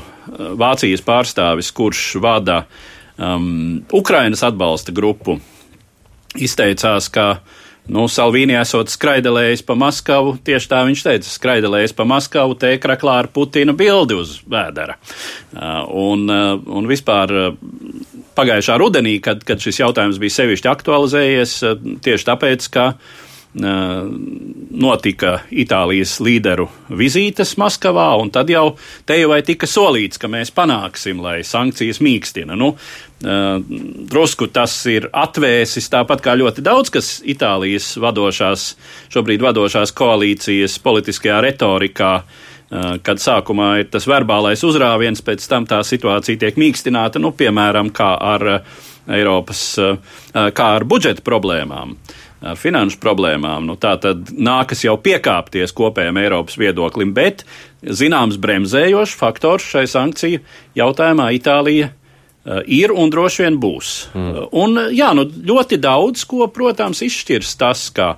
Vācijas pārstāvis, kurš vada um, Ukrainas atbalsta grupu, izteicās, ka nu, Salvīni esot skraidelējis pa Maskavu, tieši tā viņš teica, skraidelējis pa Maskavu, te kraklā ar Putina bildi uz vēdera. Un, un vispār pagājušā rudenī, kad, kad šis jautājums bija sevišķi aktualizējies, tieši tāpēc, ka notika Itālijas līderu vizītes Maskavā, un tad jau te jau tika solīts, ka mēs panāksim, lai sankcijas mīkstina. Nu, drusku tas ir atvēsis tāpat kā ļoti daudz, kas Itālijas vadošās, šobrīd vadošās koalīcijas politiskajā retorikā kad sākumā ir tas verbālais uzrāviens, pēc tam tā situācija tiek mīkstināta, nu, piemēram, kā ar Eiropas, kā ar budžeta problēmām ar finanšu problēmām. Nu, tā tad nākas jau piekāpties kopējam Eiropas viedoklim, bet zināms bremzējošs faktors šai sankciju jautājumā Itālija. Ir un droši vien būs. Mm. Un, jā, nu, ļoti daudz ko, protams, izšķirs tas, kā,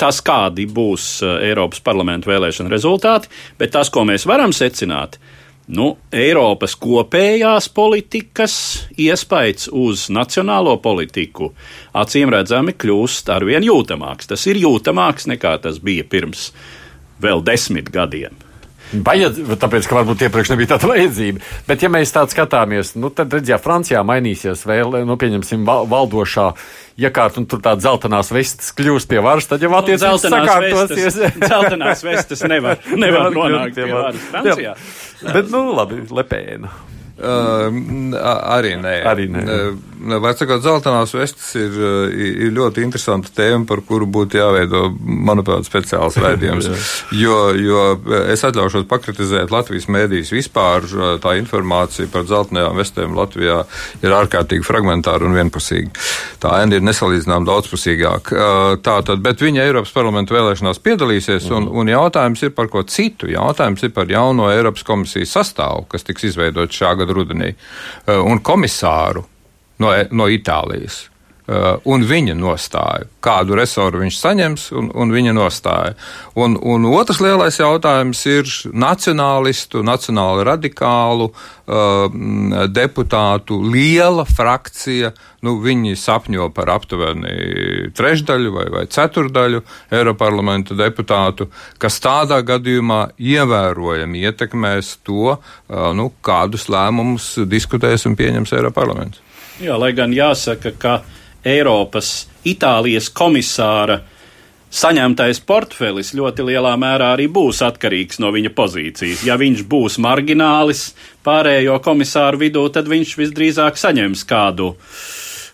tas, kādi būs Eiropas parlamentu vēlēšana rezultāti, bet tas, ko mēs varam secināt, ir nu, Eiropas kopējās politikas iespējas uz nacionālo politiku acīm redzami kļūst arvien jūtamāks. Tas ir jūtamāks nekā tas bija pirms vēl desmit gadiem. Vajad, tāpēc, ka varbūt iepriekš nebija tāda vajadzība. Bet, ja mēs tādu skatāmies, nu, tad redziet, ja Francijā mainīsies vēl, nu, pieņemsim, valdošā iekārta un tur tādas zeltainās vestes kļūs pie varas, tad jau attiecīgi sakārtosies. Zeltainās vestes nevar, nevar nonākt pie varas Francijā. Bet, nu, labi, lepēna. Uh, arī nē. Arī nē. Uh, vai sakot, zeltainās vestes ir, ir ļoti interesanta tēma, par kuru būtu jāveido, manuprāt, speciāls raidījums. jo, jo es atļaušos pakritizēt Latvijas mēdīs vispār. Tā informācija par zeltainajām vestēm Latvijā ir ārkārtīgi fragmentāra un vienpusīga. Tā enda ir nesalīdzinām daudzpusīgāk. Uh, tātad, bet viņa Eiropas parlamenta vēlēšanās piedalīsies, un, un jautājums ir par ko citu. Jautājums ir par jauno Eiropas komisijas sastāvu, kas tiks izveidots šā gada rudenī, eh, un komisāru no, no Itālijas. Uh, un viņa nostāju, kādu resoru viņš saņems, un, un viņa nostāju. Un, un otrs lielais jautājums ir nacionālistu, nacionāli radikālu uh, deputātu liela frakcija. Nu, viņi sapņo par aptuveni trešdaļu vai, vai ceturdaļu Eiroparlamenta deputātu, kas tādā gadījumā ievērojami ietekmēs to, uh, nu, kādus lēmumus diskutēs un pieņems Eiroparlaments. Jā, lai gan jāsaka, ka Eiropas Itālijas komisāra saņemtais portfelis ļoti lielā mērā arī būs atkarīgs no viņa pozīcijas. Ja viņš būs marginālis pārējo komisāru vidū, tad viņš visdrīzāk saņems kādu.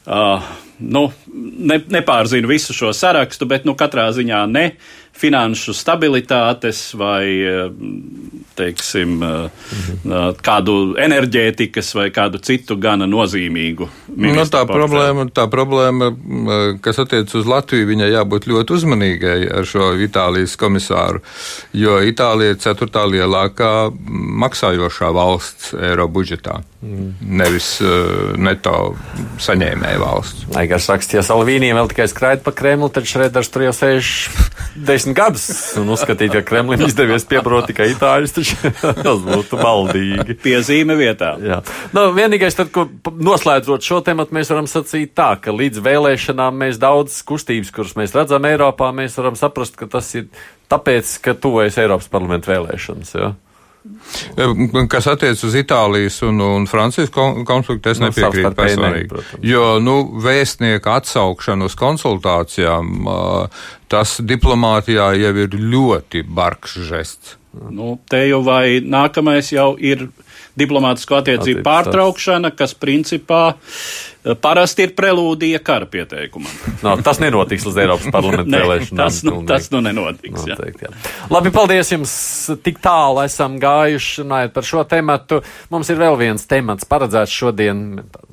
Uh, nu, ne, nepārzinu visu šo sarakstu, bet nu, katrā ziņā ne finanšu stabilitātes vai teiksim, mhm. kādu enerģētikas vai kādu citu gana nozīmīgu. Nu, tā, problēma, tā problēma, kas attiec uz Latviju, viņai jābūt ļoti uzmanīgai ar šo Itālijas komisāru, jo Itālija ir ceturtā lielākā maksājošā valsts eiro budžetā. Mm. Nevis uh, neto saņēmēja valsts. Lai gan raksts, ja Salvīniem vēl tikai skraida pa Kremlu, tad Šreders tur jau sēž desmit gadus un uzskatīt, ka Kremlim izdevies piebrot tikai itāļus, taču tas būtu maldīgi. Piezīme vietā. Jā. Nu, vienīgais, tad, ko noslēdzot šo tematu, mēs varam sacīt tā, ka līdz vēlēšanām mēs daudz kustības, kuras mēs redzam Eiropā, mēs varam saprast, ka tas ir tāpēc, ka tuvojas Eiropas parlamentu vēlēšanas. Ja? Kas attiecas uz Itālijas un, un Francijas konfliktu, es nu, nepiekrītu personīgi. Protams. Jo nu, vēstnieka atsaukšana uz konsultācijām, tas diplomātijā jau ir ļoti bargs žests. Nu, te jau vai nākamais jau ir diplomātisko attiecību pārtraukšana, kas principā parasti ir prelūdija kara pieteikumam. No, tas nenotiks līdz Eiropas parlamenta vēlēšanām. Tas, nu, tas nu nenotiks. Noteikti, jā. Jā. Labi, paldies jums. Tik tālu esam gājuši runājot par šo tematu. Mums ir vēl viens temats paredzēts šodien.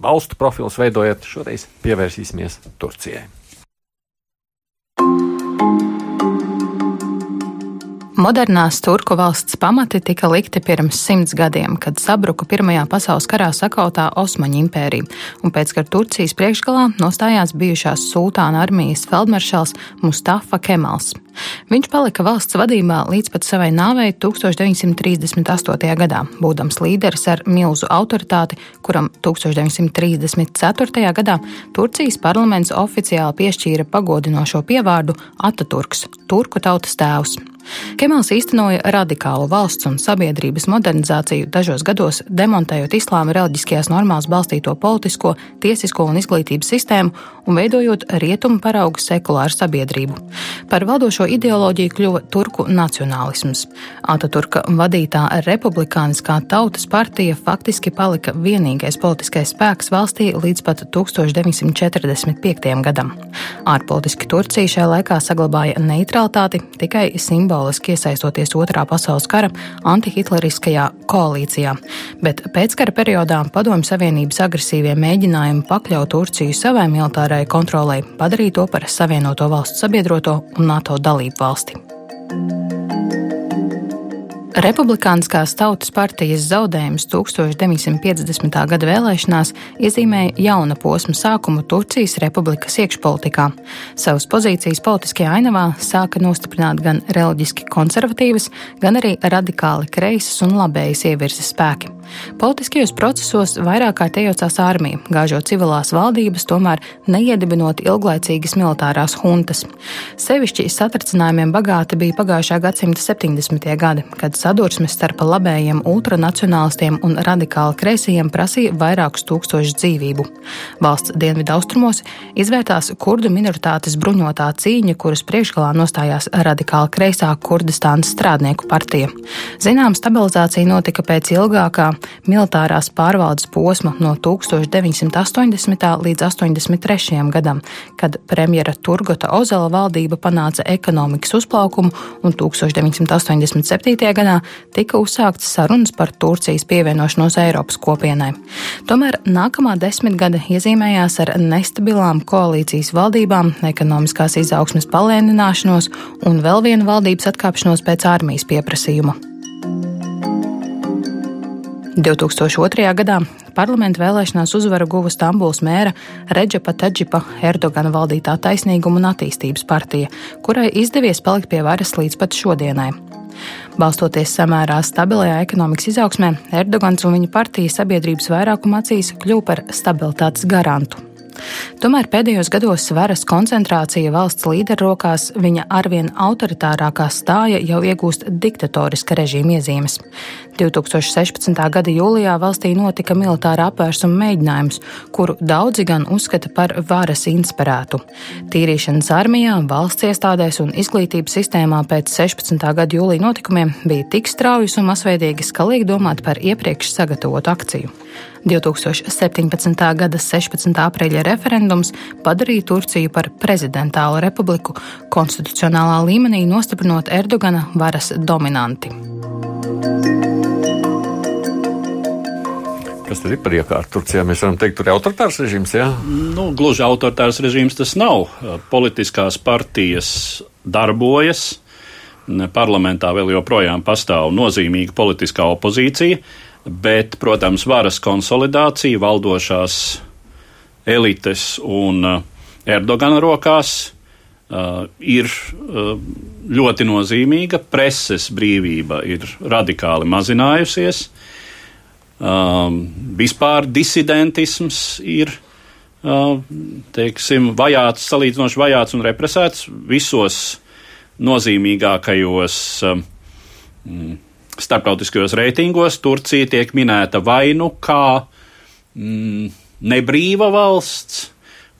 Valstu profils veidojot. Šoreiz pievērsīsimies Turcijai. Modernās turku valsts pamati tika likti pirms simts gadiem, kad sabruka Pirmajā pasaules karā sakautā Osmaņu impērija, un pēc kara Turcijas priekšgalā nostājās bijušās sultāna armijas feldmaršals Mustafa Kemals. Viņš palika valsts vadībā līdz pat savai nāvei 1938. gadā, būdams līderis ar milzu autoritāti, kuram 1934. gadā Turcijas parlaments oficiāli piešķīra pagodinošo pievārdu Ataturks, turku tautas tēvs. Kemals īstenoja radikālu valsts un sabiedrības modernizāciju, dažos gados demontējot islāma reliģiskajās normās balstīto politisko, tiesisko un izglītības sistēmu un veidojot rietumu paraugu sekulāru sabiedrību. Par valdošo ideoloģiju kļuva turku nacionālisms. Ataturka vadītā republikāniskā tautas partija faktiski palika vienīgais politiskais spēks valstī līdz pat 1945. gadam. Ārpolitiski Turcija šajā laikā saglabāja neutralitāti tikai simboliski simboliski iesaistoties Otrā pasaules kara antihitleriskajā koalīcijā, bet pēckara periodā Padomju Savienības agresīvie mēģinājumi pakļaut Turciju savai militārai kontrolai padarīja to par Savienoto valstu sabiedroto un NATO dalību valsti. Republikāniskās tautas partijas zaudējums 1950. gada vēlēšanās iezīmēja jauna posma sākumu Turcijas republikas iekšpolitikā. Savas pozīcijas politiskajā ainavā sāka nostiprināt gan reliģiski konservatīvas, gan arī radikāli kreisas un labējas ievirzes spēki. Politiskajos procesos vairāk kārt iejaucās armija, gāžot civilās valdības, tomēr neiedibinot ilglaicīgas militārās huntas. Sevišķi satricinājumiem bagāti bija pagājušā gadsimta 70. gadi, kad sadursmes starp labējiem ultranacionālistiem un radikāli kreisajiem prasīja vairākus tūkstošus dzīvību. Valsts dienvidu austrumos izvērtās kurdu minoritātes bruņotā cīņa, kuras priekšgalā nostājās radikāli kreisā Kurdistānas strādnieku partija. Zinām, stabilizācija notika pēc ilgākā militārās pārvaldes posma no 1980. līdz 83. gadam, kad premjera Turgota Ozela valdība panāca ekonomikas uzplaukumu un 1987. gadā tika uzsāktas sarunas par Turcijas pievienošanos Eiropas kopienai. Tomēr nākamā desmitgade iezīmējās ar nestabilām koalīcijas valdībām, ekonomiskās izaugsmes palēnināšanos un vēl vienu valdības atkāpšanos pēc armijas pieprasījuma. 2002. gadā parlamenta vēlēšanās uzvaru guva Stambuls mēra Reģepa Tadžipa Erdogana valdītā taisnīguma un attīstības partija, kurai izdevies palikt pie varas līdz pat šodienai. Balstoties samērā stabilajā ekonomikas izaugsmē, Erdogans un viņa partija sabiedrības vairākuma acīs kļuva par stabilitātes garantu. Tomēr pēdējos gados varas koncentrācija valsts līderu rokās viņa arvien autoritārākā stāja jau iegūst diktatoriska režīma iezīmes. 2016. gada jūlijā valstī notika militāra apvērsuma mēģinājums, kuru daudzi gan uzskata par varas inspirētu. Tīrīšanas armijā, valsts iestādēs un izglītības sistēmā pēc 16. gada jūlija notikumiem bija tik straujas un masveidīgas, ka liek domāt par iepriekš sagatavotu akciju. 2017. gada 16. aprīļa referendums padarīja Turciju par prezidentālu republiku, konstitucionālā līmenī nostiprinot Erdogana varas dominanti. Kas tad ir par iekārtu Turcijā? Mēs varam teikt, tur ir autoritārs režīms, jā? Nu, gluži autoritārs režīms tas nav. Politiskās partijas darbojas. Parlamentā vēl joprojām pastāv nozīmīga politiskā opozīcija bet, protams, varas konsolidācija valdošās elites un uh, Erdogana rokās uh, ir uh, ļoti nozīmīga. Preses brīvība ir radikāli mazinājusies. Vispār disidentisms ir teiksim, vajāts, salīdzinoši vajāts un represēts visos nozīmīgākajos starptautiskajos reitingos Turcija tiek minēta vai nu kā mm, nebrīva valsts,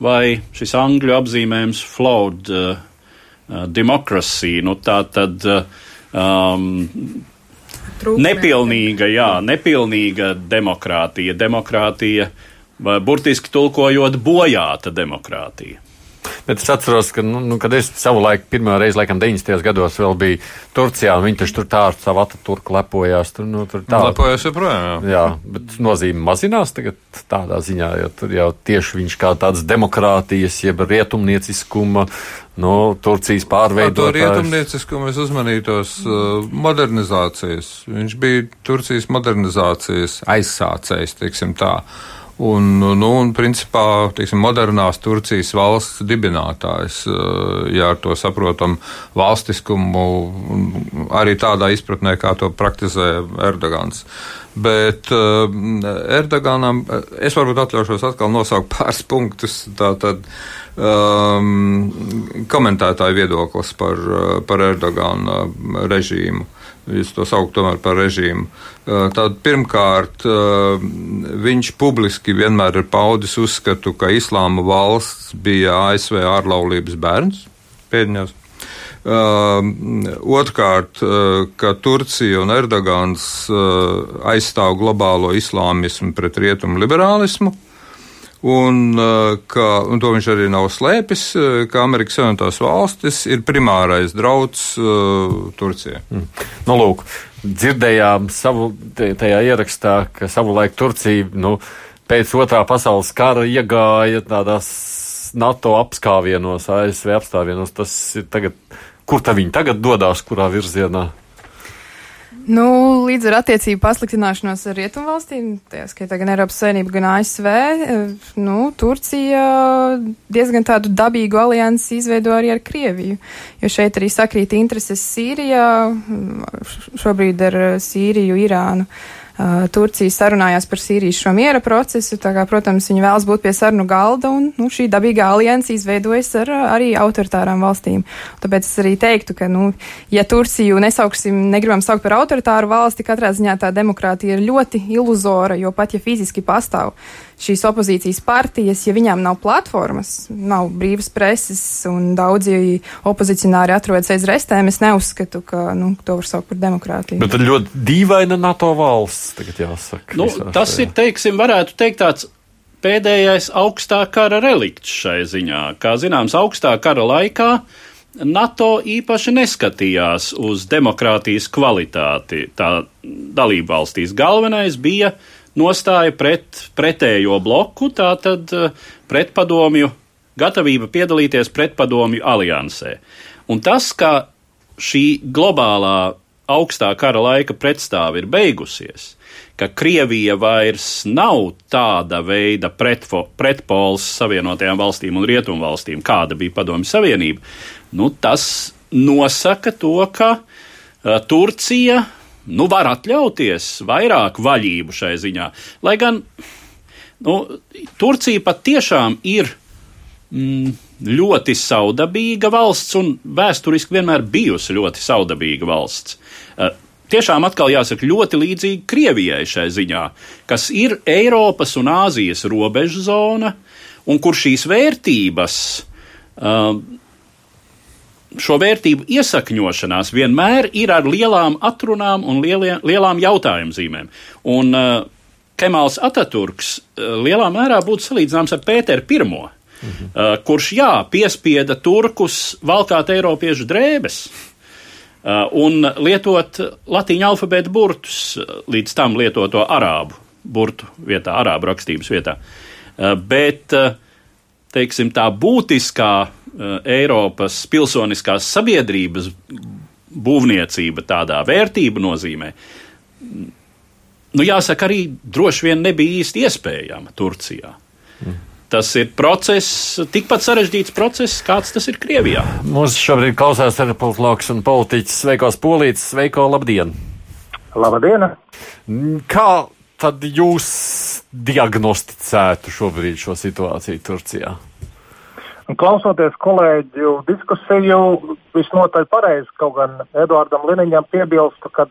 vai šis angļu apzīmējums flawed uh, uh, democracy. Nu, tā tad uh, um, nepilnīga, jā, nepilnīga demokrātija. Demokrātija, burtiski tulkojot, bojāta demokrātija. Bet es atceros, ka, nu, nu, kad es savulaik pirmā reize, laikam, 90. gados vēl biju Turcijā, un viņi taču tur tā ar savu Ataturku lepojās. Tur, nu, tur tā. Lepojas joprojām, jā. Jā, bet nozīme mazinās tagad tādā ziņā, jo tur jau tieši viņš kā tāds demokrātijas, jeb rietumnieciskuma, nu, Turcijas pārveidotājs. Ar to rietumnieciskumu es uzmanītos uh, modernizācijas. Viņš bija Turcijas modernizācijas aizsācējs, teiksim tā. Un, nu, un principā, teiksim, modernās Turcijas valsts dibinātājs, eh, ja ar to saprotam valstiskumu, arī tādā izpratnē, kā to praktizē Erdogans. Bet uh, Erdoganam, es varbūt atļaušos atkal nosaukt pāris punktus. Tātad um, komentētāju viedoklis par, par Erdogana režīmu. Es to tomēr par režīmu. Tad pirmkārt, viņš publiski vienmēr ir paudis uzskatu, ka Islāma valsts bija ASV ārlaulības bērns pēdiņās. Uh, Otrkārt, ka Turcija un Erdogans aizstāv globālo islāmismu pret rietumu liberālismu. Uh, Un, uh, ka, un to viņš arī nav slēpis, uh, ka Amerikas Savienotās valstis ir primārais drauds uh, Turcijai. Mm. Nu, lūk, dzirdējām savu, tajā ierakstā, ka savulaik Turcija nu, pēc otrā pasaules kara iegāja tādās NATO apskāvienos, ASV apstāvienos. Tas ir tagad, kur tā viņi tagad dodas, kurā virzienā? Nu, līdz ar attiecību pasliktināšanos ar rietumvalstīm, tajā skaitā gan Eiropas Savienība, gan ASV, eh, nu, Turcija diezgan tādu dabīgu aliansi izveido arī ar Krieviju, jo šeit arī sakrīt intereses Sīrijā, šobrīd ar Sīriju, Irānu. Uh, Turcija sarunājās par Sīrijas šo miera procesu, kā, protams, viņi vēlas būt pie sarunu galda, un nu, šī dabīgā alianse izveidojas ar arī autoritārām valstīm. Tāpēc es arī teiktu, ka, nu, ja Turciju nesauksim, negribam saukt par autoritāru valsti, katrā ziņā tā demokrātija ir ļoti iluzora, jo pat ja fiziski pastāv šīs opozīcijas partijas, ja viņām nav platformas, nav brīvas preses un daudzi opozicionāri atrodas aiz restēm, es neuzskatu, ka nu, to var saukt par demokrātiju. Bet tad ļoti dīvaina NATO valsts, tagad jāsaka. Nu, tas šajā. ir, teiksim, varētu teikt tāds pēdējais augstā kara relikts šai ziņā. Kā zināms, augstā kara laikā NATO īpaši neskatījās uz demokrātijas kvalitāti. Tā dalība valstīs galvenais bija nostāja pret pretējo bloku, tātad eh, pretpadomju gatavība piedalīties pretpadomju aliansē. Un tas, ka šī globālā augstā kara laika pretstāve ir beigusies, ka Krievija vairs nav tāda veida pretfo, pretpols Savienotajām valstīm un Rietumvalstīm, kāda bija Padomju Savienība, nu, tas nosaka to, ka uh, Turcija nu, var atļauties vairāk vaļību šai ziņā. Lai gan nu, Turcija pat tiešām ir mm, ļoti saudabīga valsts un vēsturiski vienmēr bijusi ļoti saudabīga valsts. Uh, tiešām atkal jāsaka ļoti līdzīga Krievijai šai ziņā, kas ir Eiropas un Āzijas robežu zona, un kur šīs vērtības uh, šo vērtību iesakņošanās vienmēr ir ar lielām atrunām un lielie, lielām jautājumzīmēm. Un uh, Kemāls Ataturks uh, lielā mērā būtu salīdzināms ar Pēteru I. Mhm. Uh, kurš, jā, piespieda turkus valkāt eiropiešu drēbes uh, un lietot latīņu alfabētu burtus, līdz tam lietoto arābu burtu vietā, arābu rakstības vietā. Bet, teiksim, tā būtiskā Eh, Eiropas pilsoniskās sabiedrības būvniecība tādā vērtību nozīmē, nu, jāsaka, arī droši vien nebija īsti iespējama Turcijā. Mm. Tas ir process, tikpat sarežģīts process, kāds tas ir Krievijā. Mums šobrīd klausās arī politologs un politiķis Sveikos Polīts. Sveiko, labdien! Labdien! Kā tad jūs diagnosticētu šobrīd šo situāciju Turcijā? Klausoties kolēģu diskusiju, visnotaļ pareizi, kaut gan Eduardam Liniņam piebilstu, ka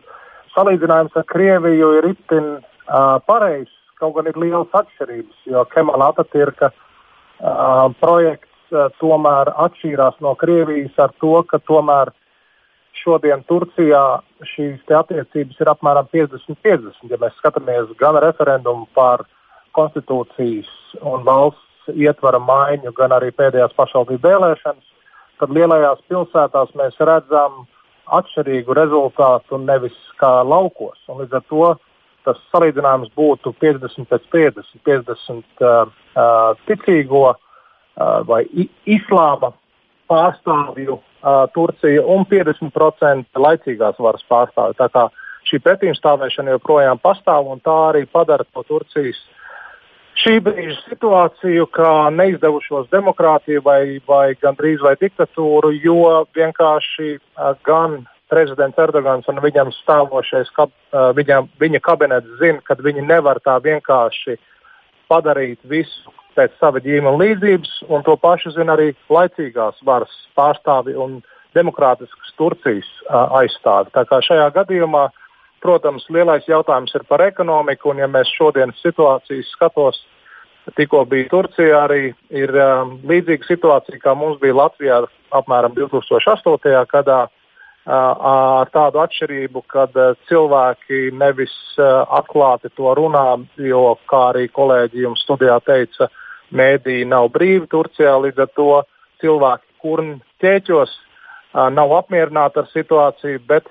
salīdzinājums ar Krieviju ir itin uh, pareizs, kaut gan ir lielas atšķirības, jo Kemala Atatürka uh, projekts uh, tomēr atšķīrās no Krievijas ar to, ka tomēr šodien Turcijā šīs attiecības ir apmēram 50-50. Ja mēs skatāmies gan referendumu par konstitūcijas un valsts ietvara maiņu, gan arī pēdējās pašvaldību vēlēšanas, tad lielajās pilsētās mēs redzam atšķirīgu rezultātu nevis kā laukos. Un līdz ar to tas salīdzinājums būtu 50 pēc 50, 50 uh, uh, ticīgo uh, vai islāma pārstāvju uh, Turcija un 50% laicīgās varas pārstāvju. Tā kā šī pretimstāvēšana joprojām pastāv un tā arī padara to Turcijas šī brīža situāciju kā neizdevušos demokrātiju vai, vai gandrīz vai diktatūru, jo vienkārši uh, gan prezidents Erdogans un viņam stāvošais, kab, uh, viņam, viņa kabinets zina, ka viņi nevar tā vienkārši padarīt visu pēc sava ģīmuma līdzības, un to pašu zina arī laicīgās varas pārstāvi un demokrātiskas Turcijas uh, aizstāvi. Tā kā šajā gadījumā, protams, lielais jautājums ir par ekonomiku, un ja mēs šodienas situācijas skatos, tikko bija Turcija arī ir um, līdzīga situācija, kā mums bija Latvijā apmēram 2008. gadā. Ar tādu atšķirību, ka cilvēki nevis atklāti to runā, jo, kā arī kolēģi jums studijā teica, uh, mēdīji nav brīvi Turcijā, līdz ar to cilvēki kurni ķēķos nav apmierināti ar situāciju, bet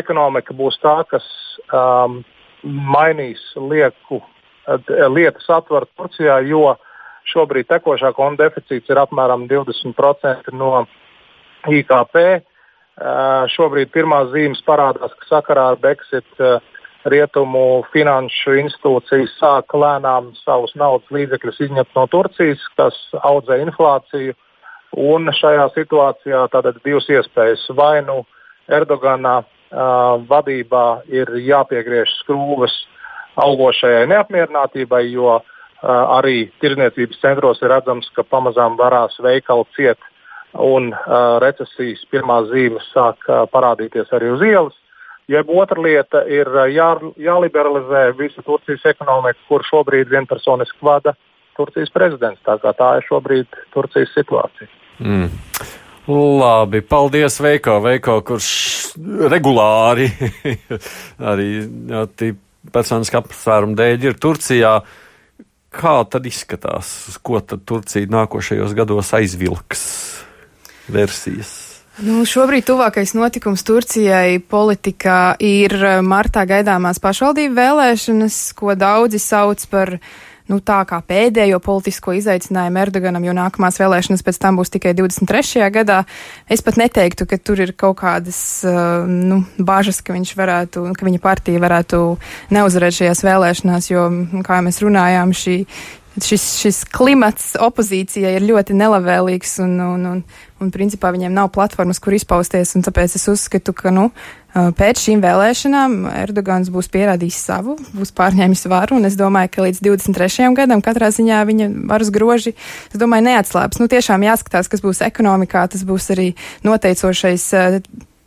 ekonomika būs tā, kas um, mainīs lieku, lietas atvaru Turcijā, jo šobrīd tekošā konta deficīts ir apmēram 20% no IKP. Uh, šobrīd pirmās zīmes parādās, ka sakarā ar Brexit uh, rietumu finanšu institūcijas sāk lēnām savus naudas līdzekļus izņemt no Turcijas, kas audzē inflāciju. Un šajā situācijā tātad divas iespējas. Vai nu Erdogana uh, vadībā ir jāpiegriež skrūves augošajai neapmierinātībai, jo arī tirdzniecības centros ir redzams, ka pamazām varās veikali ciet un recesijas pirmās zīmes sāk parādīties arī uz ielas. Jeb otra lieta ir jā, jāliberalizē visa Turcijas ekonomika, kur šobrīd vienpersoniski vada Turcijas prezidents. Tā, tā ir šobrīd Turcijas situācija. Mm. Labi, paldies Veiko, Veiko kurš regulāri arī personiski apsvērumu dēļ ir Turcijā. Kā tad izskatās, ko tad Turcija nākošajos gados aizvilks versijas? Nu, šobrīd tuvākais notikums Turcijai politikā ir eh, martā gaidāmās pašvaldību vēlēšanas, ko daudzi sauc par nu, tā kā pēdējo politisko izaicinājumu Erdoganam, jo nākamās vēlēšanas pēc tam būs tikai 23. gadā. Es pat neteiktu, ka tur ir kaut kādas uh, nu, bažas, ka viņš varētu, ka viņa partija varētu neuzvarēt šajās vēlēšanās, jo, kā mēs runājām, šī šis, šis klimats opozīcijai ir ļoti nelabvēlīgs un, un, un, un principā viņiem nav platformas, kur izpausties. Tāpēc es uzskatu, ka nu, pēc šīm vēlēšanām Erdogans būs pierādījis savu, būs pārņēmis varu, un es domāju, ka līdz 23. gadam katrā ziņā viņa varas groži, es domāju, neatslēps. Nu, tiešām jāskatās, kas būs ekonomikā, tas būs arī noteicošais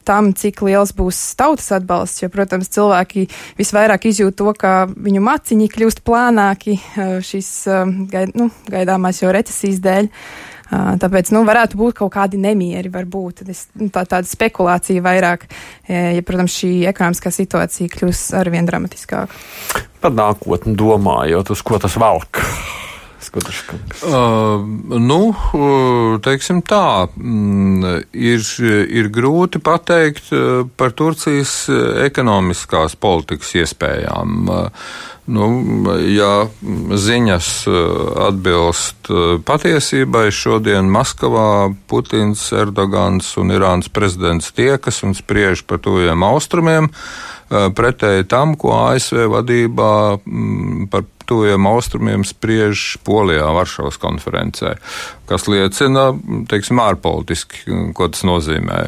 tam, cik liels būs tautas atbalsts, jo, protams, cilvēki visvairāk izjūt to, ka viņu maciņi kļūst plānāki šīs gaid, nu, gaidāmās jau recesijas dēļ. Tāpēc, nu, varētu būt kaut kādi nemieri, varbūt es, nu, tā, tāda spekulācija vairāk, ja, protams, šī ekonomiskā situācija kļūs arvien dramatiskāka. Par nākotni domājot, uz ko tas valk? Uh, nu, uh, teiksim tā, mm, ir, ir grūti pateikt uh, par Turcijas uh, ekonomiskās politikas iespējām. Nu, ja ziņas atbilst patiesībai, šodien Maskavā Putins, Erdogans un Irānas prezidents tiekas un spriež par tuviem austrumiem pretēji tam, ko ASV vadībā par tuviem austrumiem spriež Polijā, Varšavas konferencē, kas liecina, teiksim, ārpolitiski, ko tas nozīmē,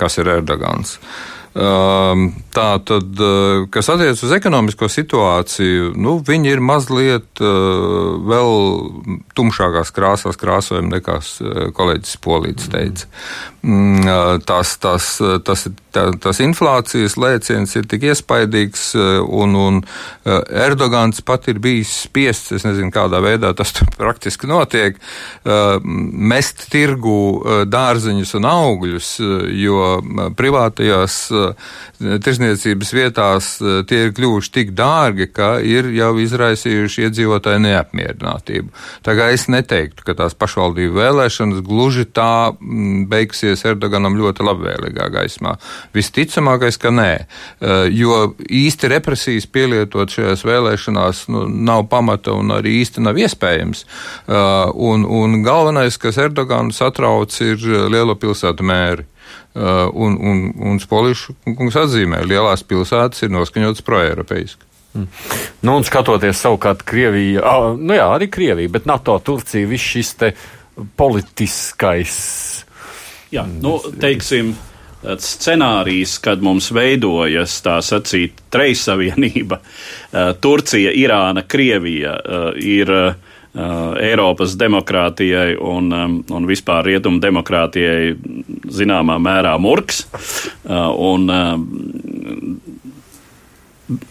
kas ir Erdogans. Um, tā tad, uh, kas attiecas uz ekonomisko situāciju, nu, viņi ir mazliet uh, vēl tumšākās krāsās krāsojumi nekā uh, kolēģis Polīts teica. Mm, tas, tas, tas, tā, tas inflācijas lēciens ir tik iespaidīgs, un, un Erdogans pat ir bijis spiests, es nezinu, kādā veidā tas praktiski notiek, mest tirgu dārziņus un augļus, jo privātajās tirzniecības vietās tie ir kļuvuši tik dārgi, ka ir jau izraisījuši iedzīvotāju neapmierinātību. Tā kā es neteiktu, ka tās pašvaldību vēlēšanas gluži tā beigsies skatīties Erdoganam ļoti labvēlīgā gaismā. Visticamākais, ka nē, eh, jo īsti represijas pielietot šajās vēlēšanās nu, nav pamata un arī īsti nav iespējams. Eh, un, un galvenais, kas Erdoganu satrauc, ir lielo pilsētu mēri. Uh, un, un, un Spolišu kungs atzīmē, lielās pilsētas ir noskaņotas proeiropeiski. Mm. Nu, un skatoties savukārt Krievija, ah, nu jā, arī Krievija, bet NATO, Turcija, viss šis te politiskais Jā, nu, teiksim, scenārijs, kad mums veidojas tā sacīt trejsavienība, Turcija, Irāna, Krievija ir Eiropas demokrātijai un, un vispār rietumu demokrātijai zināmā mērā murgs. Un,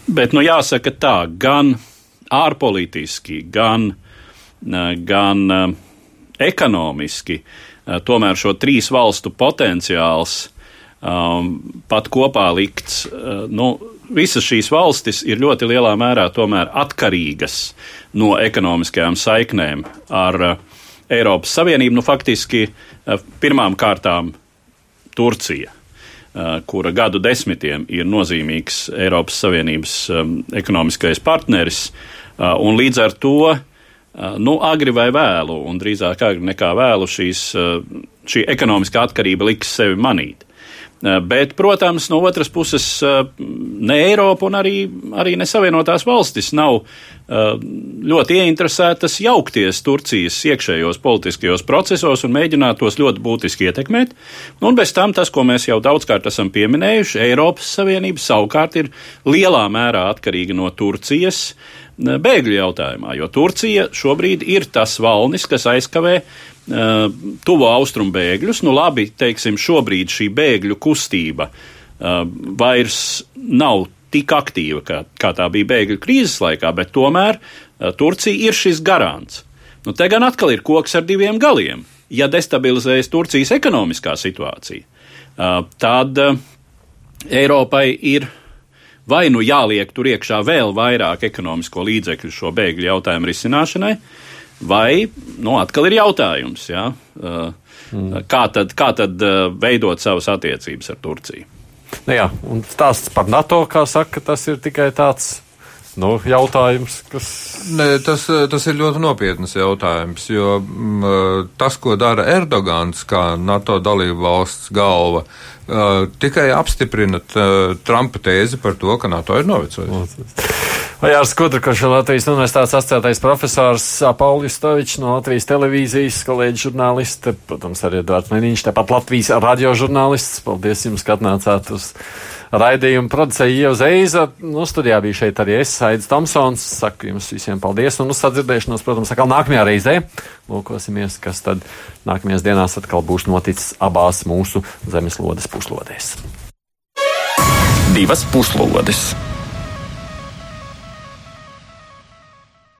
bet, nu, jāsaka tā, gan ārpolitiski, gan, gan ekonomiski Eh, tomēr šo trīs valstu potenciāls um, pat kopā likts. Nu, visas šīs valstis ir ļoti lielā mērā atkarīgas no ekonomiskajām saiknēm ar uh, Eiropas Savienību. Nu, faktiski uh, pirmām kārtām Turcija, uh, kura gadu desmitiem ir nozīmīgs Eiropas Savienības um, ekonomiskais partneris, un līdz ar to nu, agri vai vēlu, un drīzāk agri nekā vēlu, šīs, šī ekonomiskā atkarība liks sevi manīt. Bet, protams, no otras puses, ne Eiropa un arī, arī ne Savienotās valstis nav ļoti ieinteresētas jaukties Turcijas iekšējos politiskajos procesos un mēģināt tos ļoti būtiski ietekmēt. Un bez tam tas, ko mēs jau daudzkārt esam pieminējuši, Eiropas Savienība savukārt ir lielā mērā atkarīga no Turcijas bēgļu jautājumā, jo Turcija šobrīd ir tas valnis, kas aizkavē tuvo austrumu bēgļus. Nu, labi, teiksim, šobrīd šī bēgļu kustība uh, vairs nav tik aktīva, kā, kā tā bija bēgļu krīzes laikā, bet tomēr uh, Turcija ir šis garants. Nu, te gan atkal ir koks ar diviem galiem. Ja destabilizējas Turcijas ekonomiskā situācija, uh, tad uh, Eiropai ir vai nu jāliek tur iekšā vēl vairāk ekonomisko līdzekļu šo bēgļu jautājumu risināšanai, vai nu, atkal ir jautājums, jā, mm. kā tad, kā tad veidot savas attiecības ar Turciju. Nu jā, un stāsts par NATO, kā saka, tas ir tikai tāds nu, jautājums, kas. Nē, tas, tas ir ļoti nopietns jautājums, jo m, mm, tas, ko dara Erdogans, kā NATO dalību valsts galva, uh, Uh, tikai apstiprinat uh, Trumpa tēzi par to, ka NATO ir novecojis. Jārs Kudrakošs, Latvijas universitātes asociētais profesors Paulis Stovičs no Latvijas televīzijas, kolēģi žurnālisti, protams, arī Edvards Liniņš, tāpat Latvijas radio žurnālists. Paldies jums, ka atnācāt uz raidījumu producēja Ieva Zeiza. Nu, studijā bija šeit arī es, Aidis Tomsons. Saku jums visiem paldies un uz sadzirdēšanos, protams, atkal nākamajā reizē. Lūkosimies, kas tad nākamajās dienās atkal būs noticis abās mūsu zemeslodes puslodēs. Divas puslodes!